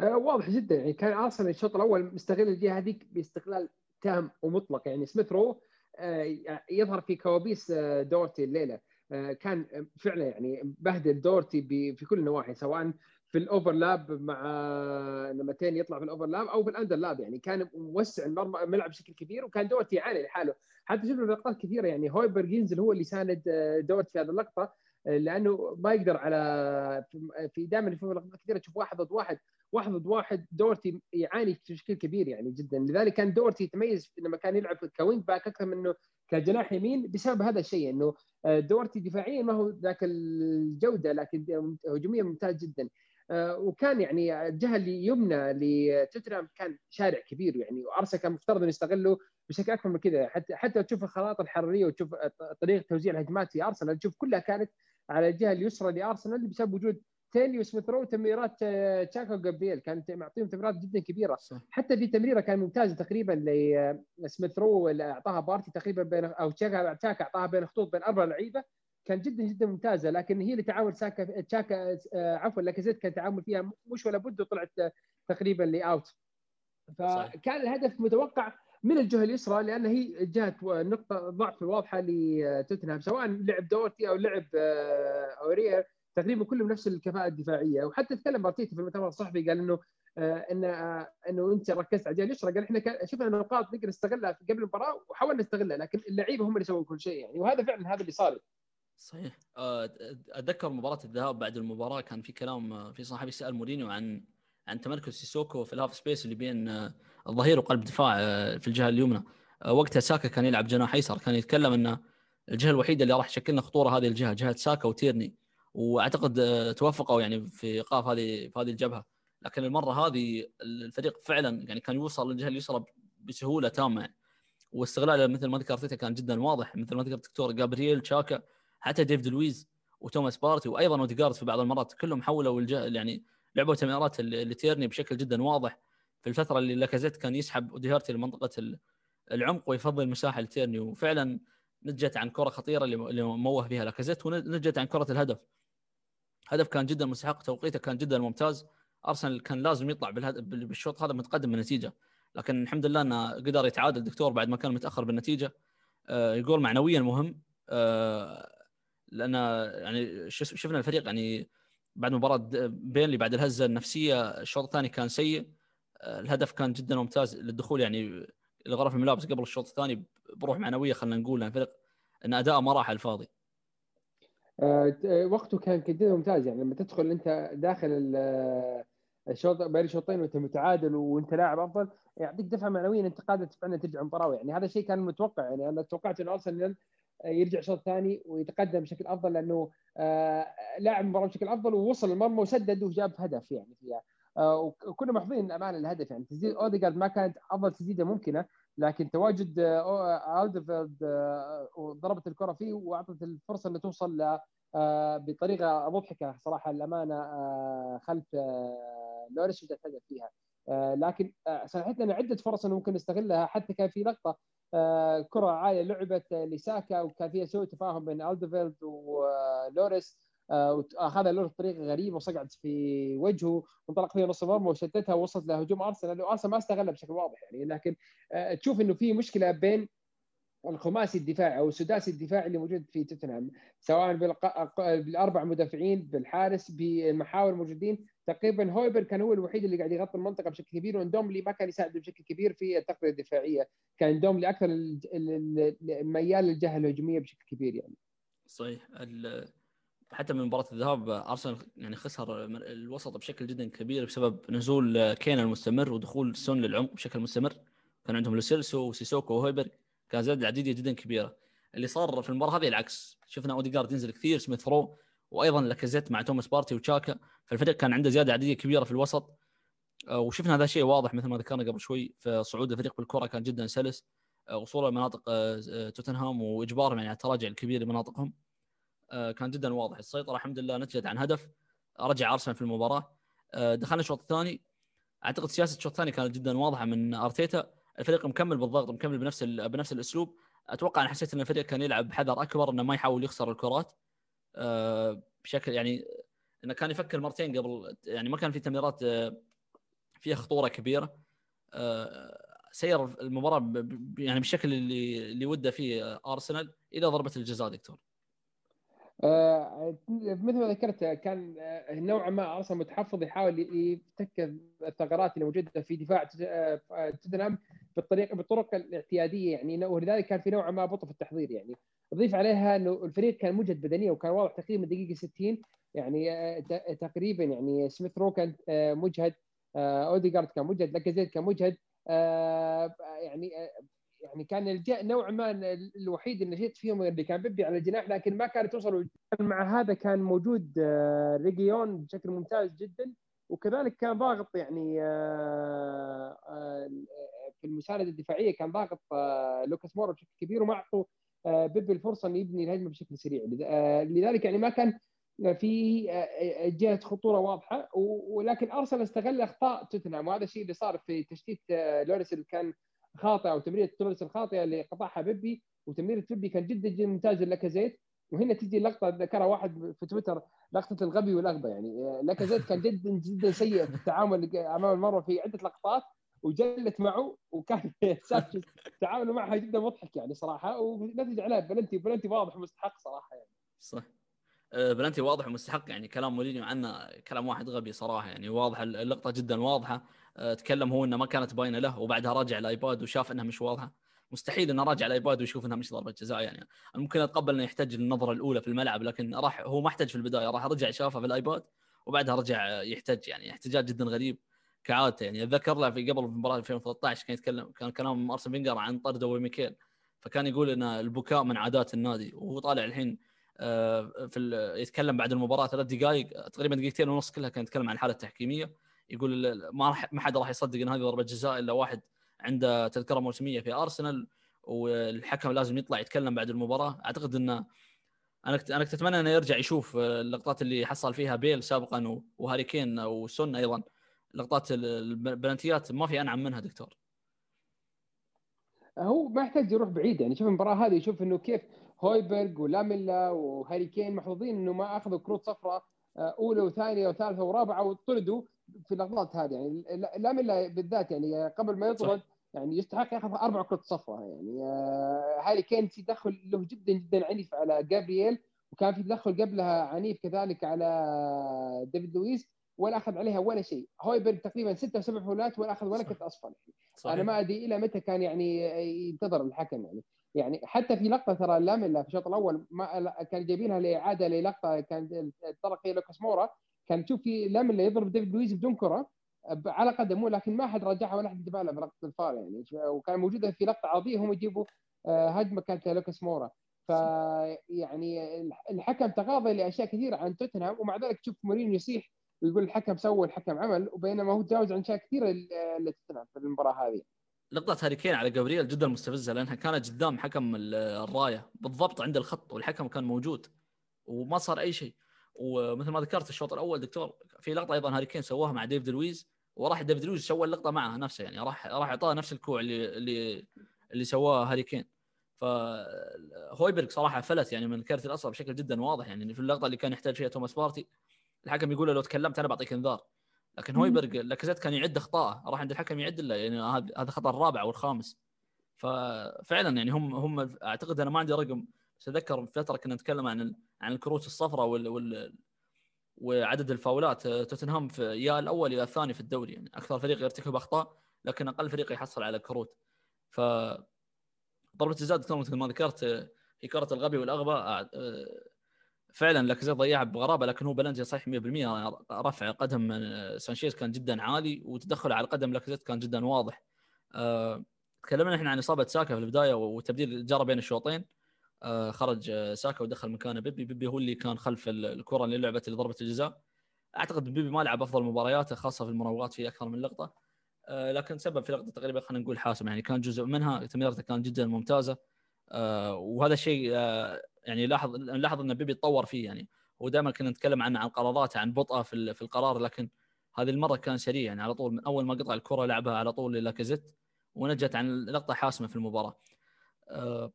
آه، واضح جدا. يعني كان أرسنال الشوط الأول مستغل الجهة هذيك باستغلال تام ومطلق. يعني سميث رو آه، يظهر في كوابيس آه، دورتي الليلة. كان فعلا يعني بهدل دورتي في كل النواحي سواء في ال overlap مع لما تيرني يطلع في ال overlap أو في ال underlap. يعني كان موسع الملعب بشكل كبير وكان دورتي يعاني لحاله. حتى شفنا لقطات كثيرة. يعني هويبرغ ينزل هو اللي ساند دورتي في هذه اللقطة لأنه ما يقدر على في دائما في لقطات كثيرة. تشوف واحد ضد واحد واحد ضد واحد دورتي يعاني بشكل كبير يعني جدا. لذلك كان دورتي يتميز لما كان يلعب ك wing back أكثر منه كجناح يمين بسبب هذا الشيء إنه دورتي دفاعيا ما هو ذاك الجودة لكن هجوميا ممتاز جدا. آه، وكان يعني الجهه اليمنى لتوتنهام كان شارع كبير يعني وأرسنال كان مفترض انه يستغله بشكل أكبر من كذا. حتى حتى تشوف الخرائط الحرارية وتشوف طريقة توزيع الهجمات في أرسنال تشوف كلها كانت على الجهه اليسرى لأرسنال بسبب وجود تيرني وسميث رو وتمريرات آه، تشاكا وجابرييل كانت معطيهم تمريرات جدا كبيرة. صح. حتى في تمريرة كان ممتازه تقريبا لسميث رو اللي أعطاها بارتي تقريبا بين أو تشاكا تشاكا أعطاها بين خطوط بين أربع لعيبة. كان جدا جدا ممتازة لكن هي اللي تعامل ساكا تشاكا آه، عفوا لاكازيت كان تعامل فيها مش ولا بد وطلعت تقريبا ل out فكان الهدف متوقع من الجهة اليسرى لأن هي جهة نقطة ضعف واضحة لتوتنهام سواء لعب دوهرتي أو لعب آه، اورير تقريبا كلهم نفس الكفاءة الدفاعية. وحتى تكلم ارتيتا في المؤتمر الصحفي قال إنه آه، إن إنه أنت ركزت على الجهة اليسرى قال إحنا شفنا نقاط نقدر نستغلها قبل المباراة وحاولنا نستغلها لكن اللعيبة هم اللي يسوون كل شيء يعني. وهذا فعلا هذا اللي صار. صحيح. آه، أتذكر مباراة الذهاب بعد المباراة كان في كلام آه، في صحفي سأل مورينيو عن عن تمركز سيسوكو في ال half space اللي بين آه، الظهير وقلب دفاع في الجهة اليمنى. وقتها ساكا كان يلعب جناح أيسر. كان يتكلم إن الجهة الوحيدة اللي راح تشكلنا خطورة هذه الجهة جهة ساكا وتيرني. وأعتقد توفقوا يعني في إيقاف هذه في هذه الجبهة. لكن المرة هذه الفريق فعلا يعني كان يوصل للجهة يوصل بسهولة تامة. واستغلاله مثل ما ذكرت كان جدا واضح. مثل ما ذكر الدكتور جابرييل تشاكا حتى ديفيد لويز وتوماس بارتي وأيضا اوديجارد في بعض المرات كلهم حولوا الجه يعني لعبوا تمريرات لتيرني بشكل جدا واضح. في الفترة اللي لاكازيت كان يسحب دوهرتي لمنطقه العمق ويفضل المساحه لتيرني وفعلا نجت عن كرة خطيرة اللي موه فيها لاكازيت ونجت عن كرة الهدف. هدف كان جدا مستحق توقيته كان جدا ممتاز. أرسنال كان لازم يطلع بالشوط هذا متقدم بالنتيجة. لكن الحمد لله إنه قدر يتعادل الدكتور بعد ما كان متأخر بالنتيجة. آه، يقول معنويا مهم. آه، لأن يعني شفنا الفريق يعني بعد مباراة بينلي بعد الهزة النفسية الشوط الثاني كان سيء. آه، الهدف كان جدا ممتاز للدخول يعني لغرف الملابس قبل الشوط الثاني بروح معنوية خلينا نقول الفريق إن أداءه ما راح الفاضي. وقته كان جدا ممتاز يعني لما تدخل أنت داخل الشوط بين الشوطين وأنت متعادل وأنت لاعب أفضل يعطيك دفعة معنوية أنت قادر فعلا ترجع المباراه يعني هذا الشيء كان متوقع يعني أنا توقعت انه أرسنال يرجع الشوط الثاني ويتقدم بشكل أفضل لأنه آه، لاعب المباراه بشكل أفضل ووصل المرمى وسدد وجاب هدف يعني فيها. آه، وكنا محظوظين امانه الهدف يعني. تسديد اوديجارد ما كانت أفضل تسديدة ممكنة لكن تواجد آه، ألديرفيلد وضربت الكرة فيه وأعطت الفرصة انه توصل بطريقة مضحكة صراحة الامانه خلف لوريس وجدت هدف فيها. لكن سنحت لنا عدة فرص انه ممكن نستغلها حتى كان في لقطة آه، كرة عالية لعبت لساكا وكان فيها سوء تفاهم بين ألديرفيلد ولوريس آه، وأخذها لوريس بطريقة غريبة وصقعت في وجهه وانطلق فيها نص المرمى وشتتها ووصلت لهجوم أرسنال وارسنال ما استغلها بشكل واضح يعني لكن آه، تشوف إنه في مشكلة بين الخماسي الدفاعي أو السداسي الدفاعي اللي موجود في توتنهام سواء بالأربع مدافعين بالحارس بالمحاور الموجودين تقريبا هويبر كان هو الوحيد اللي قاعد يغطي المنطقة بشكل كبير واندوملي ما كان يساعد بشكل كبير في التغطيه الدفاعية. كان اندوملي أكثر ميال للجهة الهجومية بشكل كبير يعني. صحيح. حتى من مباراة الذهاب أرسنال يعني خسر الوسط بشكل جدا كبير بسبب نزول كين المستمر ودخول سون للعمق بشكل مستمر. كان عندهم لوسيلسو وسيسوكو وهويبرغ كان زاد عديديه جدا كبيرة. اللي صار في المباراة هذه العكس. شفنا أوديجارد ينزل كثير سميث رو وأيضا لاكازيت مع توماس بارتي وتشاكا فالفريق كان عنده زيادة عددية كبيرة في الوسط. آه، وشفنا هذا الشيء واضح مثل ما ذكرنا قبل شوي فصعود الفريق بالكرة كان جدا سلس. آه، وصوله لمناطق آه، توتنهام وإجبارهم يعني التراجع الكبير لمناطقهم. كان جدا واضح. السيطرة الحمد لله نتجت عن هدف رجع أرسنال في المباراة. دخلنا الشوط الثاني. أعتقد سياسة الشوط الثاني كانت جدا واضحة من أرتيتا. الفريق مكمل بالضغط مكمل بنفس بنفس الأسلوب. أتوقع أنا حسيت إن الفريق كان يلعب بحذر أكبر إنه ما يحاول يخسر الكرات. بشكل يعني إنه كان يفكر مرتين قبل يعني ما كان في تمريرات آه، فيها خطورة كبيرة آه، سير المباراة يعني بالشكل اللي اللي وده فيه أرسنال إلى ضربة الجزاء دكتور. آه مثل ما ذكرت كان نوعا ما أرسنال متحفظ يحاول يفتك الثغرات اللي موجودة في دفاع توتنهام بالطريقة بالطرق الاعتيادية يعني. ولذلك كان في نوعا ما بطء في التحضير يعني. أضيف عليها إنه الفريق كان مجهد بدنيا وكان واضح تقريبا الدقيقة 60 يعني آه، تقريبا يعني سميث رو كان آه، مجهد آه، اوديجارد كان مجهد لاكازيت كان مجهد. يعني يعني كان نوعا ما الوحيد جيت فيهم اللي كان بيبي على الجناح لكن ما كانت توصل. مع هذا كان موجود ريجيون بشكل ممتاز جدا. وكذلك كان ضاغط يعني في المساندة الدفاعية كان ضاغط لوكاس مورا بشكل كبير وما أعطوا بيبي الفرصة إنه يبني الهجمة بشكل سريع. لذلك يعني ما كان في آه، جهة خطورة واضحة. ولكن أرسنال استغل أخطاء توتنهام. وهذا الشيء اللي صار في تشتيت آه، لوريس اللي كان خاطئه أو تمريرة لوريس الخاطئة اللي قطعها بيبي. وتمريرة بيبي كان جدا جدا ممتاز لاكازيت. وهنا تجي لقطه ذكرها واحد في تويتر لقطة الغبي والأغبى يعني. آه، لاكازيت كان جدا جدا سيء في التعامل أمام المرمى في عدة لقطات. وجلت معه وكان تعامله معها جدا مضحك يعني صراحة ونتج عليه penalty penalty واضح ومستحق صراحة يعني. صح. آه، بلنتي واضح ومستحق يعني كلام مورينيو عنه كلام واحد غبي صراحة يعني واضح اللقطة جدا واضحة. آه، تكلم هو إنه ما كانت باينة له وبعدها راجع الآيباد وشاف إنها مش واضحة. مستحيل إنه راجع الآيباد ويشوف إنها مش ضربة جزاء يعني. ممكن أتقبل إنه يحتاج للنظرة الأولى في الملعب لكن راح هو ما احتاج في البداية راح رجع شافها في الآيباد وبعدها رجع يحتج يعني احتجاج جدا غريب. كعادته. يعني أتذكر له في قبل مباراه 2013 كان يتكلم كان كلام أرسين فينجر عن طرد ميكيل فكان يقول إن البكاء من عادات النادي. وهو طالع الحين في يتكلم بعد المباراة ثلاث دقائق تقريبا دقيقتين ونص كلها كان يتكلم عن الحالة التحكيمية. يقول ما راح ما حد راح يصدق إن هذه ضربة جزاء إلا واحد عنده تذكرة موسمية في أرسنال. والحكم لازم يطلع يتكلم بعد المباراة. أعتقد انه أنا أنا كنت أتمنى إنه يرجع يشوف اللقطات اللي حصل فيها بيل سابقا وهاري كين وسون أيضا. لقطات البلنتيات ما في أنعم منها دكتور. هو ما يحتاج يروح بعيد يعني شوف المباراة هذه يشوف إنه كيف هويبرغ ولاميلا وهاري كين محظوظين إنه ما أخذوا كروت صفراء آه، أولى وثانية وثالثة ورابعة وطردوا في اللحظات هذه. يعني لاميلا بالذات يعني قبل ما يطرد يعني يستحق ياخذ أربع كروت صفراء يعني آه، هاري كين في تدخل له جدا جدا عنيف على جابرييل وكان في تدخل قبلها عنيف كذلك على ديفيد لويز. ولا أخذ عليها ولا شيء. هويبرغ تقريبا ستة أو سبع فاولات ولا أخذ ولا كرت اصفر صحيح. أنا ما أدري إلى متى كان يعني ينتظر الحكم يعني. يعني حتى في لقطة ترى لاميلا في الشوط الأول ما كان جايبينها لإعادة للقطة كان طرق فيها لوكاس مورا. كان تشوف في لاميلا يضرب ديفيد لويز بدون كرة على قدمه لكن ما حد رجعها ولا حد انتبه لها في لقطه الفار يعني. وكان موجودة في لقطة عرضية هم يجيبوا آه، هجمة كانت لوكاس مورا. فيعني الحكم تغاضى لأشياء كثيرة عن توتنهام ومع ذلك تشوف مورينيو يصيح ويقول الحكم سوى الحكم عمل وبينما هو تجاوز عن أشياء كثيرة اللي توتنهام في المباراة هذه. لقطة هاري كين على جابرييل جدا مستفزة لأنها كانت قدام حكم الراية بالضبط عند الخط والحكم كان موجود وما صار أي شيء. ومثل ما ذكرت الشوط الأول دكتور في لقطة أيضا هاري كين سواها مع ديفيد لويز وراح ديفيد لويز سوى اللقطة معه نفسه يعني راح راح أعطاه نفس الكوع اللي اللي اللي سواه هاري كين. فهويبرغ صراحة فلت يعني من كارت الأصفر بشكل جدا واضح يعني في اللقطة اللي كان يحتاج فيها توماس بارتي. الحكم يقول له لو تكلمت أنا بعطيك إنذار. لكن هويبرغ لاكازيت كان يعد أخطاءه. راح عند الحكم يعد له يعني هذا خطأ الرابع أو الخامس ففعلا يعني هم هم أعتقد أنا ما عندي رقم بس أتذكر فترة كنا نتكلم عن عن الكروت الصفراء وال, وال وعدد الفاولات. توتنهام في يا الأول يا الثاني في الدوري يعني أكثر فريق يرتكب أخطاء لكن أقل فريق يحصل على كروت. ف ضربة الجزاء مثل ما ذكرت هي كره الغبي والاغبى فعلا لاكازيت ضيعها بغرابة لكن هو بلنتي صحيح 100% رفع قدم سانشيز كان جدا عالي وتدخل على قدم لاكازيت كان جدا واضح. أه تكلمنا إحنا عن إصابة ساكا في البداية وتبديل جرى بين الشوطين أه خرج ساكا ودخل مكانه بيبي بيبي هو اللي كان خلف الكرة اللي لعبت اللي ضربة الجزاء. أعتقد بيبي ما لعب أفضل مبارياته خاصة في المراوغات في أكثر من لقطة. لكن سبب في لقطة تقريبا خلينا نقول حاسم يعني كان جزء منها تمريرته كانت جدا ممتازة. وهذا الشيء يعني لاحظ نلاحظ إن بيبي تطور فيه يعني. هو دائما كنا نتكلم عن عن قراراته عن بطئه في في القرار لكن هذه المرة كان سريع يعني. على طول من أول ما قطع الكرة لعبها على طول للاكازيت ونتج عن لقطة حاسمة في المباراة. آه،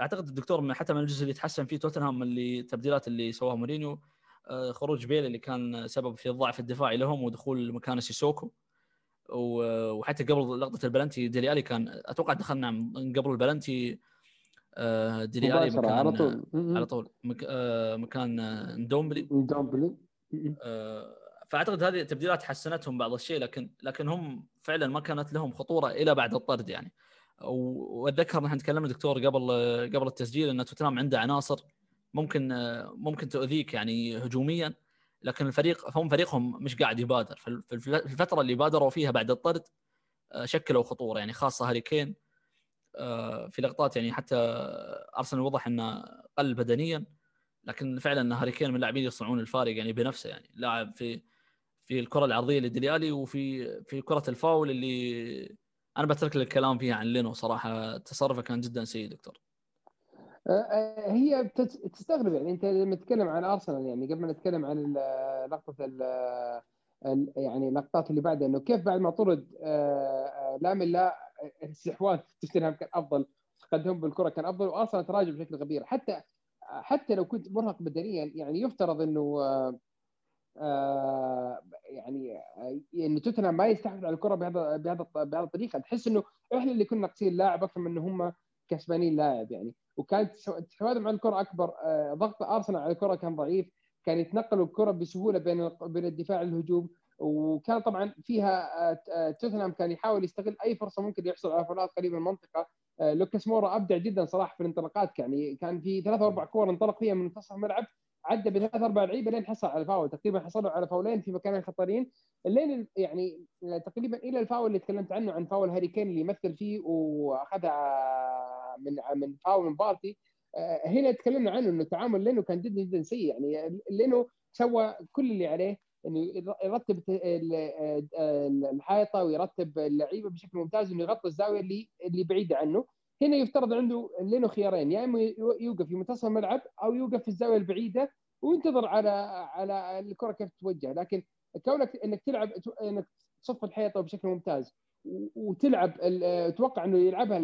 أعتقد الدكتور حتى من الجزء اللي تحسن فيه توتنهام اللي التبديلات اللي سواها مورينيو. آه، خروج بيل اللي كان سبب في الضعف الدفاعي لهم ودخول مكان سيسوكو. وحتى قبل لقطة البلنتي ديلي كان أتوقع دخلنا قبل البلنتي ديلي آلي مكان على طول. على طول. مك... آه، مكان آه، ندومبلي. ندومبلي. فأعتقد هذه التبديلات حسنتهم بعض الشيء لكن لكن هم فعلا ما كانت لهم خطورة إلى بعد الطرد يعني. وأتذكر نحن تكلمنا دكتور قبل قبل التسجيل إن توتنهام عنده عناصر ممكن ممكن تؤذيك يعني هجوميا لكن الفريق هم فريقهم مش قاعد يبادر. في الفترة اللي بادروا فيها بعد الطرد شكلوا خطورة يعني خاصة هاري كين آه، في لقطات يعني حتى أرسنال وضح إنه قل بدنيا لكن فعلا هاري كين من اللاعبين يصنعون الفارق يعني بنفسه يعني. لاعب في في الكرة العرضية لديلي ألي وفي في كرة الفاول اللي أنا بترك لك الكلام فيها عن لينو صراحة. تصرفه كان جدا سيء دكتور. آه، آه، هي تستغرب يعني. أنت لما تتكلم عن أرسنال يعني قبل ما نتكلم عن لقطة يعني اللقطات اللي بعدها إنه كيف بعد ما طرد لامن لا الاستحواذ توتنهام كان أفضل تقدم بالكرة كان أفضل واصلا تراجع بشكل كبير حتى حتى لو كنت مرهق بدنيا يعني يفترض إنه آه يعني إن توتنهام ما يستحوذ على الكرة بهذا بهذا بهذه الطريقة. تحس إنه إحنا اللي كنا ناقصين لاعب أكثر من إن هم كسبانين لاعب يعني. وكانت استحواذهم على الكرة أكبر آه ضغط أرسنال على الكرة كان ضعيف. كان يتنقلوا الكرة بسهولة بين بين الدفاع والهجوم وكان طبعا فيها آه، آه، توتنهام كان يحاول يستغل أي فرصة ممكن يحصل على فولات قريبة من المنطقة. آه، لوكاس مورا أبدع جدا صراحة في الانطلاقات يعني كان في ثلاث أربع كور انطلق فيها من منتصف الملعب عدى بثلاث أربع لعيبة لين حصل على الفاول. تقريبا حصلوا على فاولين في مكانين خطرين لين يعني تقريبا إلى الفاول اللي تكلمت عنه عن فاول هاري كين اللي يمثل فيه وأخذها من من فاول من بارتي. هنا تكلمنا عنه إنه تعامل لينو كان جدا جدا سيء. يعني لينو سوى كل اللي عليه إنه يرتب الحائطه ويرتب اللعيبة بشكل ممتاز إنه يغطي الزاوية اللي اللي بعيدة عنه. هنا يفترض عنده لينو خيارين يا إما يوقف في منتصف الملعب أو يوقف في الزاوية البعيدة وينتظر على على الكرة كيف توجه لكن كونك إنك تلعب إنك تصف الحيطة بشكل ممتاز وتلعب أتوقع إنه يلعبها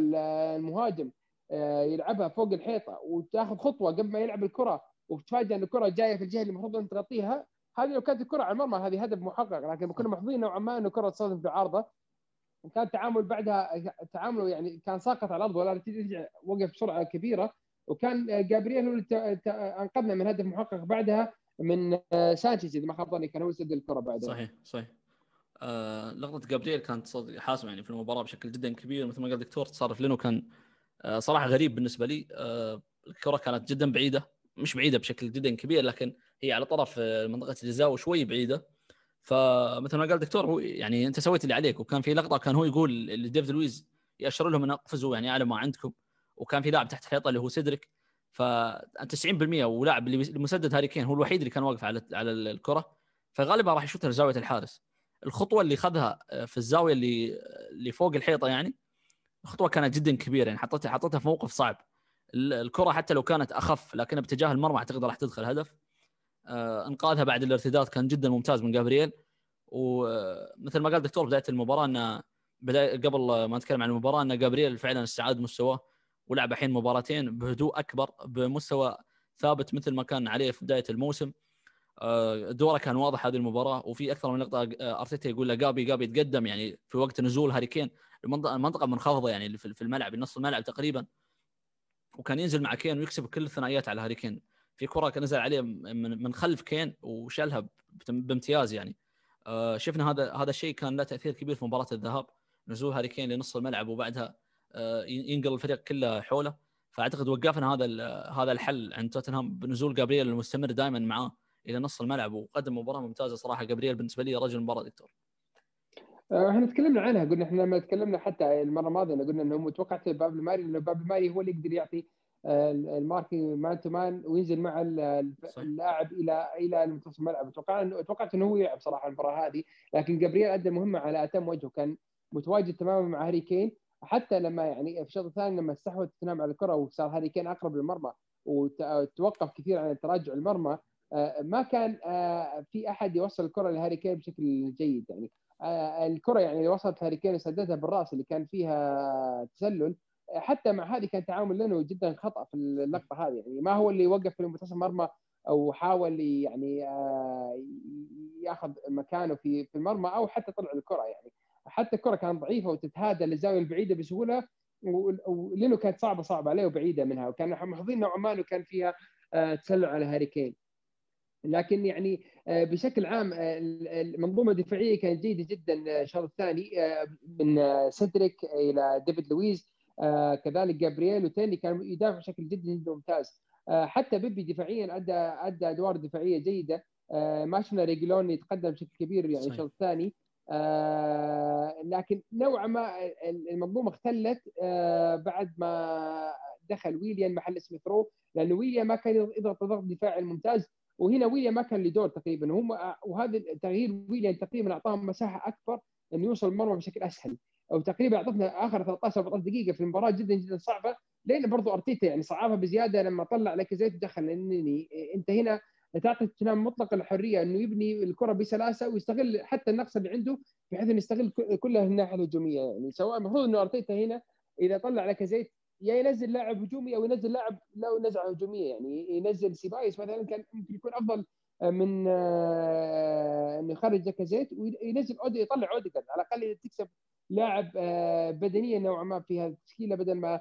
المهاجم آه، يلعبها فوق الحيطة وتاخذ خطوة قبل ما يلعب الكرة وتتفاجئ إن الكرة جاية في الجهة اللي المفروض أن تغطيها هذه لو كانت الكرة على المرمى هذه هدف محقق لكن كنا محظوظين نوعا ما إنه الكرة تصادم في عارضه وكان التعامل بعدها تعامله يعني كان ساقط على الأرض ولا ترجع وقف بسرعة كبيرة وكان جابرييل هو اللي أنقذنا من هدف محقق بعدها من سانشيز إذا ما خاب ظني كان هو يسدد الكرة بعدها. صحيح صحيح. آه لقطة جابرييل كانت حاسمه يعني في المباراة بشكل جدا كبير مثل ما قال الدكتور تصرف لينو كان آه صراحة غريب بالنسبة لي. آه الكرة كانت جدا بعيدة. مش بعيدة بشكل جدا كبير لكن هي على طرف آه، منطقة الجزاء وشوي بعيدة. فمثل ما قال الدكتور هو يعني أنت سويت اللي عليك وكان في لقطة كان هو يقول لديفيد لويز يأشر لهم إن أقفزوا يعني على ما عندكم وكان في لاعب تحت الحيطه اللي هو سيدريك. فانت 90% ولاعب اللي مسدد هاري كين هو الوحيد اللي كان واقف على على الكرة. فغالبا راح يشوتها لزاوية الحارس. الخطوة اللي خذها آه، في الزاوية اللي اللي فوق الحيطة يعني الخطوه كانت جدا كبيرة يعني حطيتها حطيتها في موقف صعب. الكرة حتى لو كانت أخف لكنها باتجاه المرمى أعتقد راح تدخل هدف. آه، إنقاذها بعد الارتداد كان جدا ممتاز من جابرييل. ومثل ما قال الدكتور بداية المباراة إنه بداية قبل ما نتكلم عن المباراة ان جابرييل فعلا استعاد مستواه ولعب الحين مباراتين بهدوء أكبر بمستوى ثابت مثل ما كان عليه في بداية الموسم. آه، دوره كان واضح هذه المباراة. وفي أكثر من لقطة آه، أرتيتا يقول له جابي جابي يتقدم يعني في وقت نزول هاري كين. المنطقة منخفضة يعني في الملعب نص الملعب تقريبا. وكان ينزل مع كين ويكسب كل الثنائيات على هاري كين. في كرة كان نزل عليه من خلف كين وشالها بامتياز يعني. آه، شفنا هذا هذا الشيء كان له تأثير كبير في مباراة الذهاب. نزول هاري كين لنص الملعب وبعدها آه، ينقل الفريق كله حوله. فأعتقد وقفنا هذا هذا الحل عند توتنهام بنزول جابرييل المستمر دائما معاه إلى نص الملعب وقدم مباراة ممتازة صراحة. جابرييل بالنسبة لي رجل المباراه دكتور. آه، إحنا تكلمنا عنها قلنا إحنا لما تكلمنا حتى المرة الماضية قلنا إنه توقعت بابلو ماري لأنه بابلو ماري هو اللي يقدر يعطي ال marking man to man وينزل مع اللاعب إلى إلى منتصف الملعب. توقعت توقعت إنه هو يلعب صراحة المباراة هذه لكن جابرييل أدى المهمه على أتم وجه كان متواجد تماما مع هاري كين. حتى لما يعني في الشوط الثاني لما استحوذ توتنهام على الكرة وصار هاري كين أقرب للمرمى وتوقف كثير عن تراجع المرمى آه، ما كان آه، في أحد يوصل الكرة لهاري كين بشكل جيد يعني. آه، الكرة يعني اللي وصلت هاري كين وسددها بالرأس اللي كان فيها تسلل. حتى مع هذه كان تعامل لينو جدا خطأ في اللقطة هذه. يعني ما هو اللي وقف في منتصف المرمى أو حاول يعني يأخذ مكانه في في المرمى أو حتى طلع الكرة يعني. حتى الكرة كانت ضعيفة وتتهادى للزاويه البعيدة بسهولة ولينو كانت صعبه صعبة عليه وبعيدة منها. وكان محظوظين نوعا ما إنه كان فيها آه، تسلل على هاري كين. لكن يعني آه، بشكل عام آه، المنظومة الدفاعية كانت جيدة جدا الشوط الثاني من سيدريك إلى ديفيد لويز كذلك جابرييل وتيرني كان يدافع بشكل جدا جدا ممتاز. حتى بيبي دفاعيا أدى أدى أدوار دفاعية جيدة. ما شفنا ريجلون يتقدم بشكل كبير يعني الشوط الثاني. آه، لكن نوعا ما المنظومة اختلت آه، بعد ما دخل ويليام محل سميث رو لأنه ويليام ما كان يضغط ضغط دفاعي الممتاز. وهنا ويليام ما كان له دور تقريبا. وهم وهذا تغيير ويليام تقريبا أعطاهم مساحة أكبر إنه يوصل المرمى بشكل أسهل. أو تقريبا أعطتنا آخر 13 14 دقيقة في المباراة جدا جدا صعبة لأن برضو أرتيتا يعني صعبها بزيادة لما طلع لاكازيت دخل لأنني أنت هنا تعطي توتنهام مطلق الحرية إنه يبني الكرة بسلاسة ويستغل حتى النقص اللي عنده بحيث إنه يستغل كلها الناحية الهجومية يعني. سواء المفروض إنه أرتيتا هنا إذا طلع لاكازيت يا ينزل لاعب هجومي أو ينزل لاعب له نزعة هجومية. يعني ينزل سيبايوس مثلا كان ممكن يكون أفضل من آه، انه يخرج لاكازيت وينزل اودي يطلع أوديجارد. على الأقل تكسب لاعب آه، بدنيا نوعا ما في هذه التشكيله بدل ما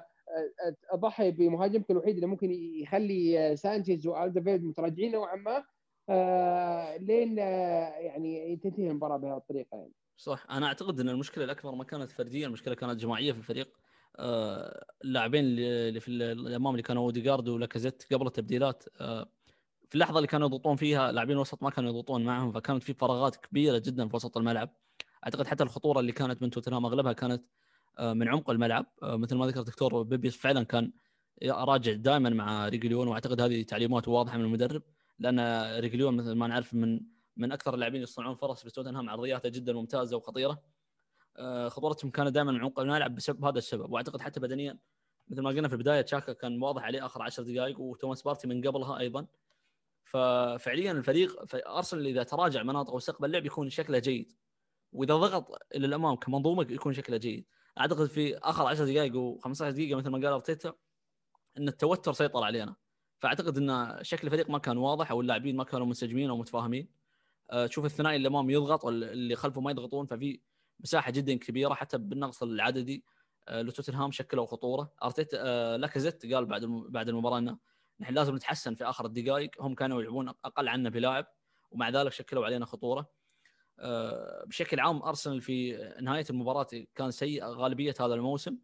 أضحي بمهاجمك الوحيد اللي ممكن يخلي سانشيز وألدرفيرلد متراجعين نوعا ما آه، لين آه، يعني تنتهي المباراة بهذه الطريقة يعني. صح. أنا أعتقد إن المشكلة الأكبر ما كانت فرديه المشكلة كانت جماعية في الفريق. آه، اللاعبين اللي في الامام اللي كانوا اوديجارد ولاكازيت قبل التبديلات في اللحظة اللي كانوا يضغطون فيها لاعبين الوسط ما كانوا يضغطون معهم فكانت في فراغات كبيرة جدا في وسط الملعب. أعتقد حتى الخطورة اللي كانت من توتنهام أغلبها كانت آه، من عمق الملعب. آه، مثل ما ذكر الدكتور بيبي فعلا كان راجع دائما مع ريجيلون وأعتقد هذه تعليمات واضحة من المدرب لأن ريجيلون مثل ما نعرف من من أكثر اللاعبين يصنعون فرص في توتنهام عرضياته جدا ممتازة وخطيرة. آه، خطورتهم كانت دائما عمق الملعب بسبب هذا السبب وأعتقد حتى بدنيا. مثل ما قلنا في البداية تشاكا كان واضح عليه آخر 10 دقائق وتوماس بارتي من قبلها أيضا. ففعليا الفريق ارسنال إذا تراجع مناطق واستقبل اللعب يكون شكله جيد. وإذا ضغط إلى الأمام كمنظومة يكون شكله جيد. أعتقد في آخر 10 دقائق و15 دقيقة مثل ما قال أرتيتا إن التوتر سيطر علينا. فأعتقد إن شكل الفريق ما كان واضح أو اللاعبين ما كانوا منسجمين أو متفاهمين. آه، تشوف الثنائي اللي امام يضغط واللي خلفه ما يضغطون. ففي مساحة جدا كبيرة حتى بالنقص العددي آه، لتوتنهام شكلوا خطورة. أرتيتا آه، لاكازيت قال بعد بعد المباراة إنه نحن لازم نتحسن في آخر الدقائق. هم كانوا يلعبون أقل عنا بلاعب ومع ذلك شكلوا علينا خطورة. بشكل عام أرسنال في نهاية المباراة كان سيء غالبية هذا الموسم.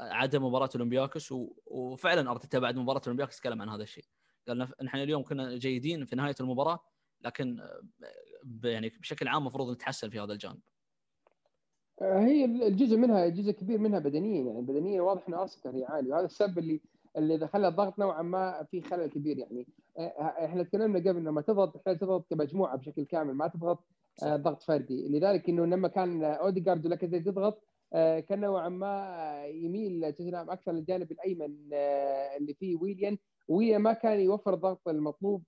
عدا مباراة اولمبياكس وفعلا أرتيتا بعد مباراة اولمبياكس تكلم عن هذا الشيء. قال نحن اليوم كنا جيدين في نهاية المباراة لكن يعني بشكل عام المفروض نتحسن في هذا الجانب. آه، هي الجزء منها جزء كبير منها بدنيا يعني بدنيا واضح ان ارسنال يعاني. وهذا السبب اللي اللي خلى الضغط نوعا ما في خلل كبير يعني. آه، إحنا تكلمنا قبل لما تضغط تحتاج تضغط كمجموعة بشكل كامل ما تضغط آه، ضغط فردي. لذلك إنه لما كان اوديجارد ولاكازيت تضغط كان نوعا ما يميل توتنهام أكثر للجانب الأيمن اللي فيه ويليان. ويليان ما كان يوفر الضغط المطلوب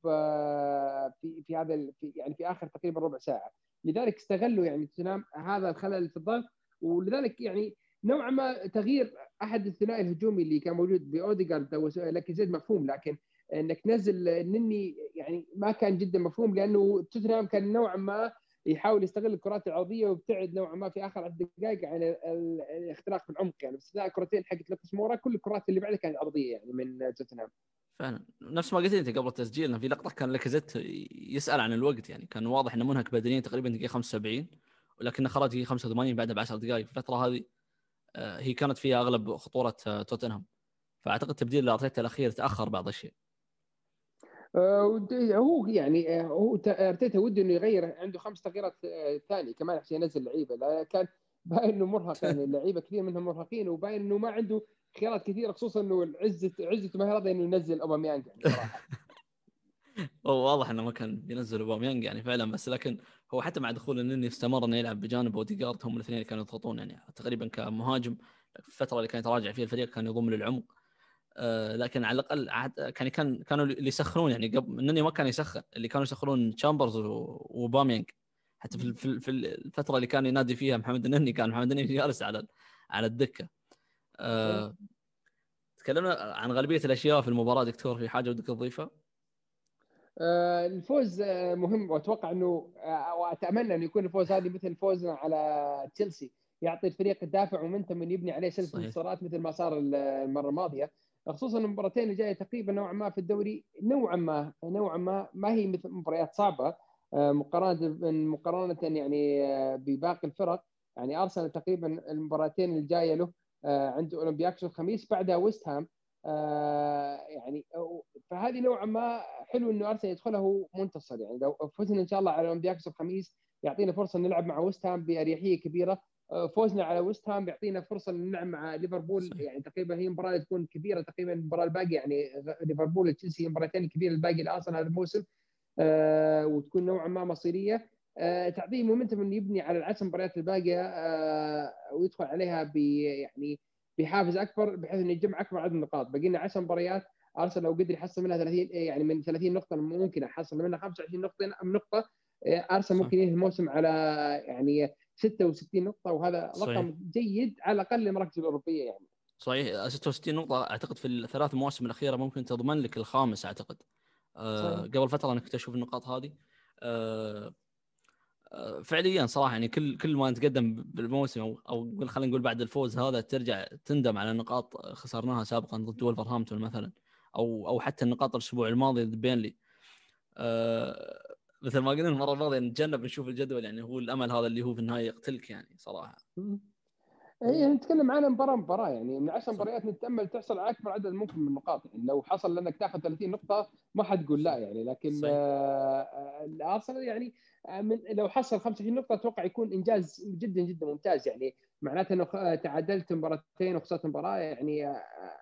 في في هذا يعني في آخر تقريبا ربع ساعة. لذلك استغلوا يعني توتنهام هذا الخلل في الضغط. ولذلك يعني نوعا ما تغيير أحد الثنائي الهجومي اللي كان موجود باوديجارد أو زيد مفهوم. لكن إنك تنزل نني يعني ما كان جدا مفهوم لأنه توتنهام كان نوعا ما يحاول يستغل الكرات العرضية ويبتعد نوعا ما في آخر 10 دقائق عن الاختراق في العمق. يعني باستثناء كرتين حقت لوكس مورا كل الكرات اللي بعدها كانت عرضية يعني من توتنهام. فعلا. نفس ما قلت أنت قبل التسجيل في لقطة كان لاكازيت يسأل عن الوقت يعني كان واضح إنه منهك بدنيا تقريبا دقيقة 75 ولكنه خرج دقيقة 85 بعدها ب 10 دقائق الفترة هذه آه، هي كانت فيها أغلب خطورة آه، توتنهام. فأعتقد تبديل ارتيتا الاخير تأخر بعض الشيء. آه، هو يعني هو أرتيتا وده إنه يغير عنده خمس تغييرات ثانية كمان عشان ينزل لعيبة. كان باين إنه مرهق يعني اللعيبة كثير منهم مرهقين وباين إنه ما عنده خيارات كثيرة خصوصا إنه عزة عزة ما راضي إنه ينزل أوباميانج يعني صراحة. هو واضح إنه ما كان ينزل أوباميانج يعني فعلا بس لكن هو حتى مع دخول النني استمر إنه يلعب بجانب اوديجارد هم الاثنين اللي كانوا يضغطون يعني تقريبا كمهاجم. الفترة اللي كان يتراجع فيها الفريق كان يضم للعمق آه لكن على الأقل كان كان كانوا اللي يسخنون يعني قبل النني ما كان يسخن اللي كانوا يسخنون تشامبرز وباميانج حتى في في الفترة اللي كان ينادي فيها محمد النني كان محمد النني جالس على على الدكة. آه تكلمنا عن غالبية الأشياء في المباراة دكتور في حاجة ودك تضيفها؟ آه الفوز آه مهم وأتوقع إنه آه واتمنى انه يكون الفوز هذه مثل فوزنا على تشيلسي. يعطي الفريق الدافع ومنتم من يبني عليه سلسلة انتصارات مثل ما صار المرة الماضية. خصوصا المباراتين اللي جاية تقريبا نوعا ما في الدوري نوعا ما نوعا ما ما هي مثل مباريات صعبة. آه، مقارنة مقارنة يعني بباقي الفرق. يعني أرسنال تقريبا المباراتين الجاية له عنده اولمبياكس الخميس بعدها ويست هام. آه، يعني فهذه نوعا ما حلو إنه أرسنال يدخله منتصر. يعني لو فزنا إن شاء الله على اولمبياكس الخميس يعطينا فرصة نلعب مع ويست هام بأريحية كبيرة. آه، فوزنا على ويست هام بيعطينا فرصة نلعب مع ليفربول. يعني تقريبا هي مباراة تكون كبيرة تقريبا المباراة الباقية. يعني ليفربول تشيلسي المباراتين الكبيره الباقيه لأرسنال هذا الموسم. وتكون نوعا ما مصيرية. آه، تعطيه momentum إنه يبني على العشر مباريات الباقية. آه، ويدخل عليها ب يعني بحافز أكبر بحيث إنه يجمع أكبر عدد النقاط. باقي لنا 10 مباريات أرسنال لو قدر يحصل منها 30 يعني من 30 نقطة ممكن يحصل منها 25 نقطة نقطة. آه، أرسنال ممكن ينهي الموسم على يعني 66 نقطة وهذا صحيح. رقم جيد على الأقل للمراكز الأوروبية يعني. صحيح 66 نقطة أعتقد في الثلاث مواسم الأخيرة ممكن تضمن لك الخامس أعتقد. أه قبل فترة أنا كنت أشوف النقاط هذه. أه فعليا صراحة يعني كل كل ما نتقدم بالموسم أو أو خلينا نقول بعد الفوز هذا ترجع تندم على نقاط خسرناها سابقا ضد ولفرهامبتون مثلا أو أو حتى النقاط الأسبوع الماضي ضد بينلي أه مثل ما قلنا المرة الماضية نتجنب نشوف الجدول يعني هو الأمل هذا اللي هو في النهاية يقتلك يعني صراحة. اي نتكلم عن مباراه مباراة يعني من 10 مباريات نتأمل تحصل على أكبر عدد ممكن من النقاط. يعني لو حصل لأنك تاخذ 30 نقطة ما حد يقول لا يعني لكن آه الأرسنال يعني من لو حصل 25 نقطة أتوقع يكون إنجاز جدا جدا ممتاز. يعني معناته إنه تعادلت مباراتين وخسرت مباراة يعني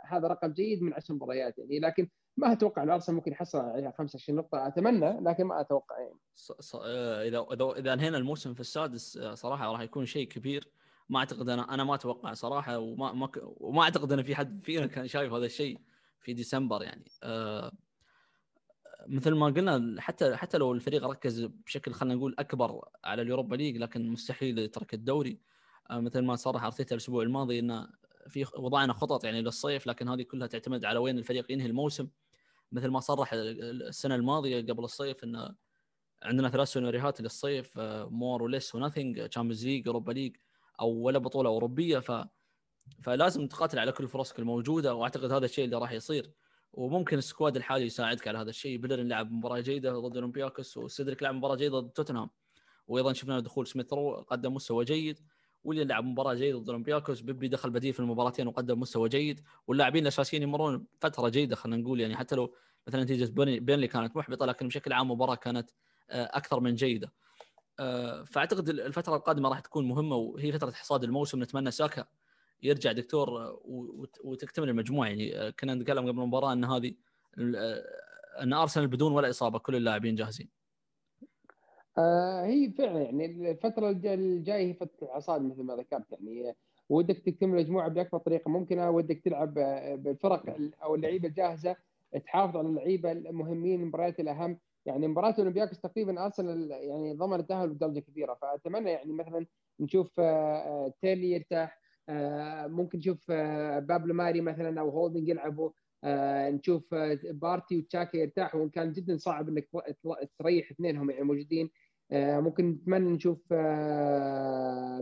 هذا رقم جيد من 10 مباريات. يعني لكن ما أتوقع ان أرسنال ممكن يحصل عليها 25 نقطة. أتمنى لكن ما أتوقع. يعني ص... ص... اذا اذا إذا انهينا الموسم في السادس صراحة راح يكون شيء كبير. ما أعتقد أنا أنا ما أتوقع صراحة وما ما وما أعتقد إن في حد فينا كان شايف هذا الشيء في ديسمبر يعني. أه مثل ما قلنا حتى حتى لو الفريق ركز بشكل خلينا نقول أكبر على اليوروبا ليج لكن مستحيل يترك الدوري. أه مثل ما صرح أرتيتا الأسبوع الماضي انه في وضعنا خطط يعني للصيف لكن هذه كلها تعتمد على وين الفريق ينهي الموسم. مثل ما صرح السنة الماضية قبل الصيف انه عندنا ثلاث سيناريوهات للصيف more و less و nothing تشامبيونز ليج اوروبا ليج أو ولا بطولة أوروبية. ف فلازم تقاتل على كل فرصك الموجودة وأعتقد هذا الشيء اللي راح يصير. وممكن ال squad الحالي يساعدك على هذا الشيء. بيلرين لعب مباراة جيدة ضد أولمبياكوس وسيدريك لعب مباراة جيدة ضد توتنهام. وأيضا شفنا دخول سميث رو قدم مستوى جيد. واللي لعب مباراة جيدة ضد أولمبياكوس بيبي دخل بديل في المباراتين وقدم مستوى جيد. واللاعبين الأساسيين يمرون فترة جيدة خلينا نقول يعني حتى لو مثلا نتيجة بيرنلي كانت محبطة لكن بشكل عام المباراه كانت أكثر من جيدة. فأعتقد الفترة القادمة راح تكون مهمة وهي فترة حصاد الموسم. نتمنى ساكا يرجع دكتور وتكتمل المجموعة. يعني كنا نتكلم قبل المباراة إن هذه إن أرسنال بدون ولا إصابة كل اللاعبين جاهزين. آه هي فعلا يعني الفترة الجاية هي فترة حصاد مثل ما ذكرت. يعني ودك تكتمل المجموعة بأكبر طريقة ممكنة ودك تلعب بالفرق أو اللعيبة الجاهزة تحافظ على اللعيبة المهمين المباريات الأهم. يعني مباراة أولمبياكوس تقريبا أرسنال يعني ضمن التأهل بدرجة كبيرة. فأتمنى يعني مثلا نشوف تيلي يرتاح ممكن نشوف بابلو ماري مثلا أو هولدنج يلعبوا نشوف بارتي وتشاكا يرتاحوا. وإن كان جدا صعب إنك تريح اثنينهم يعني موجودين. ممكن نتمنى نشوف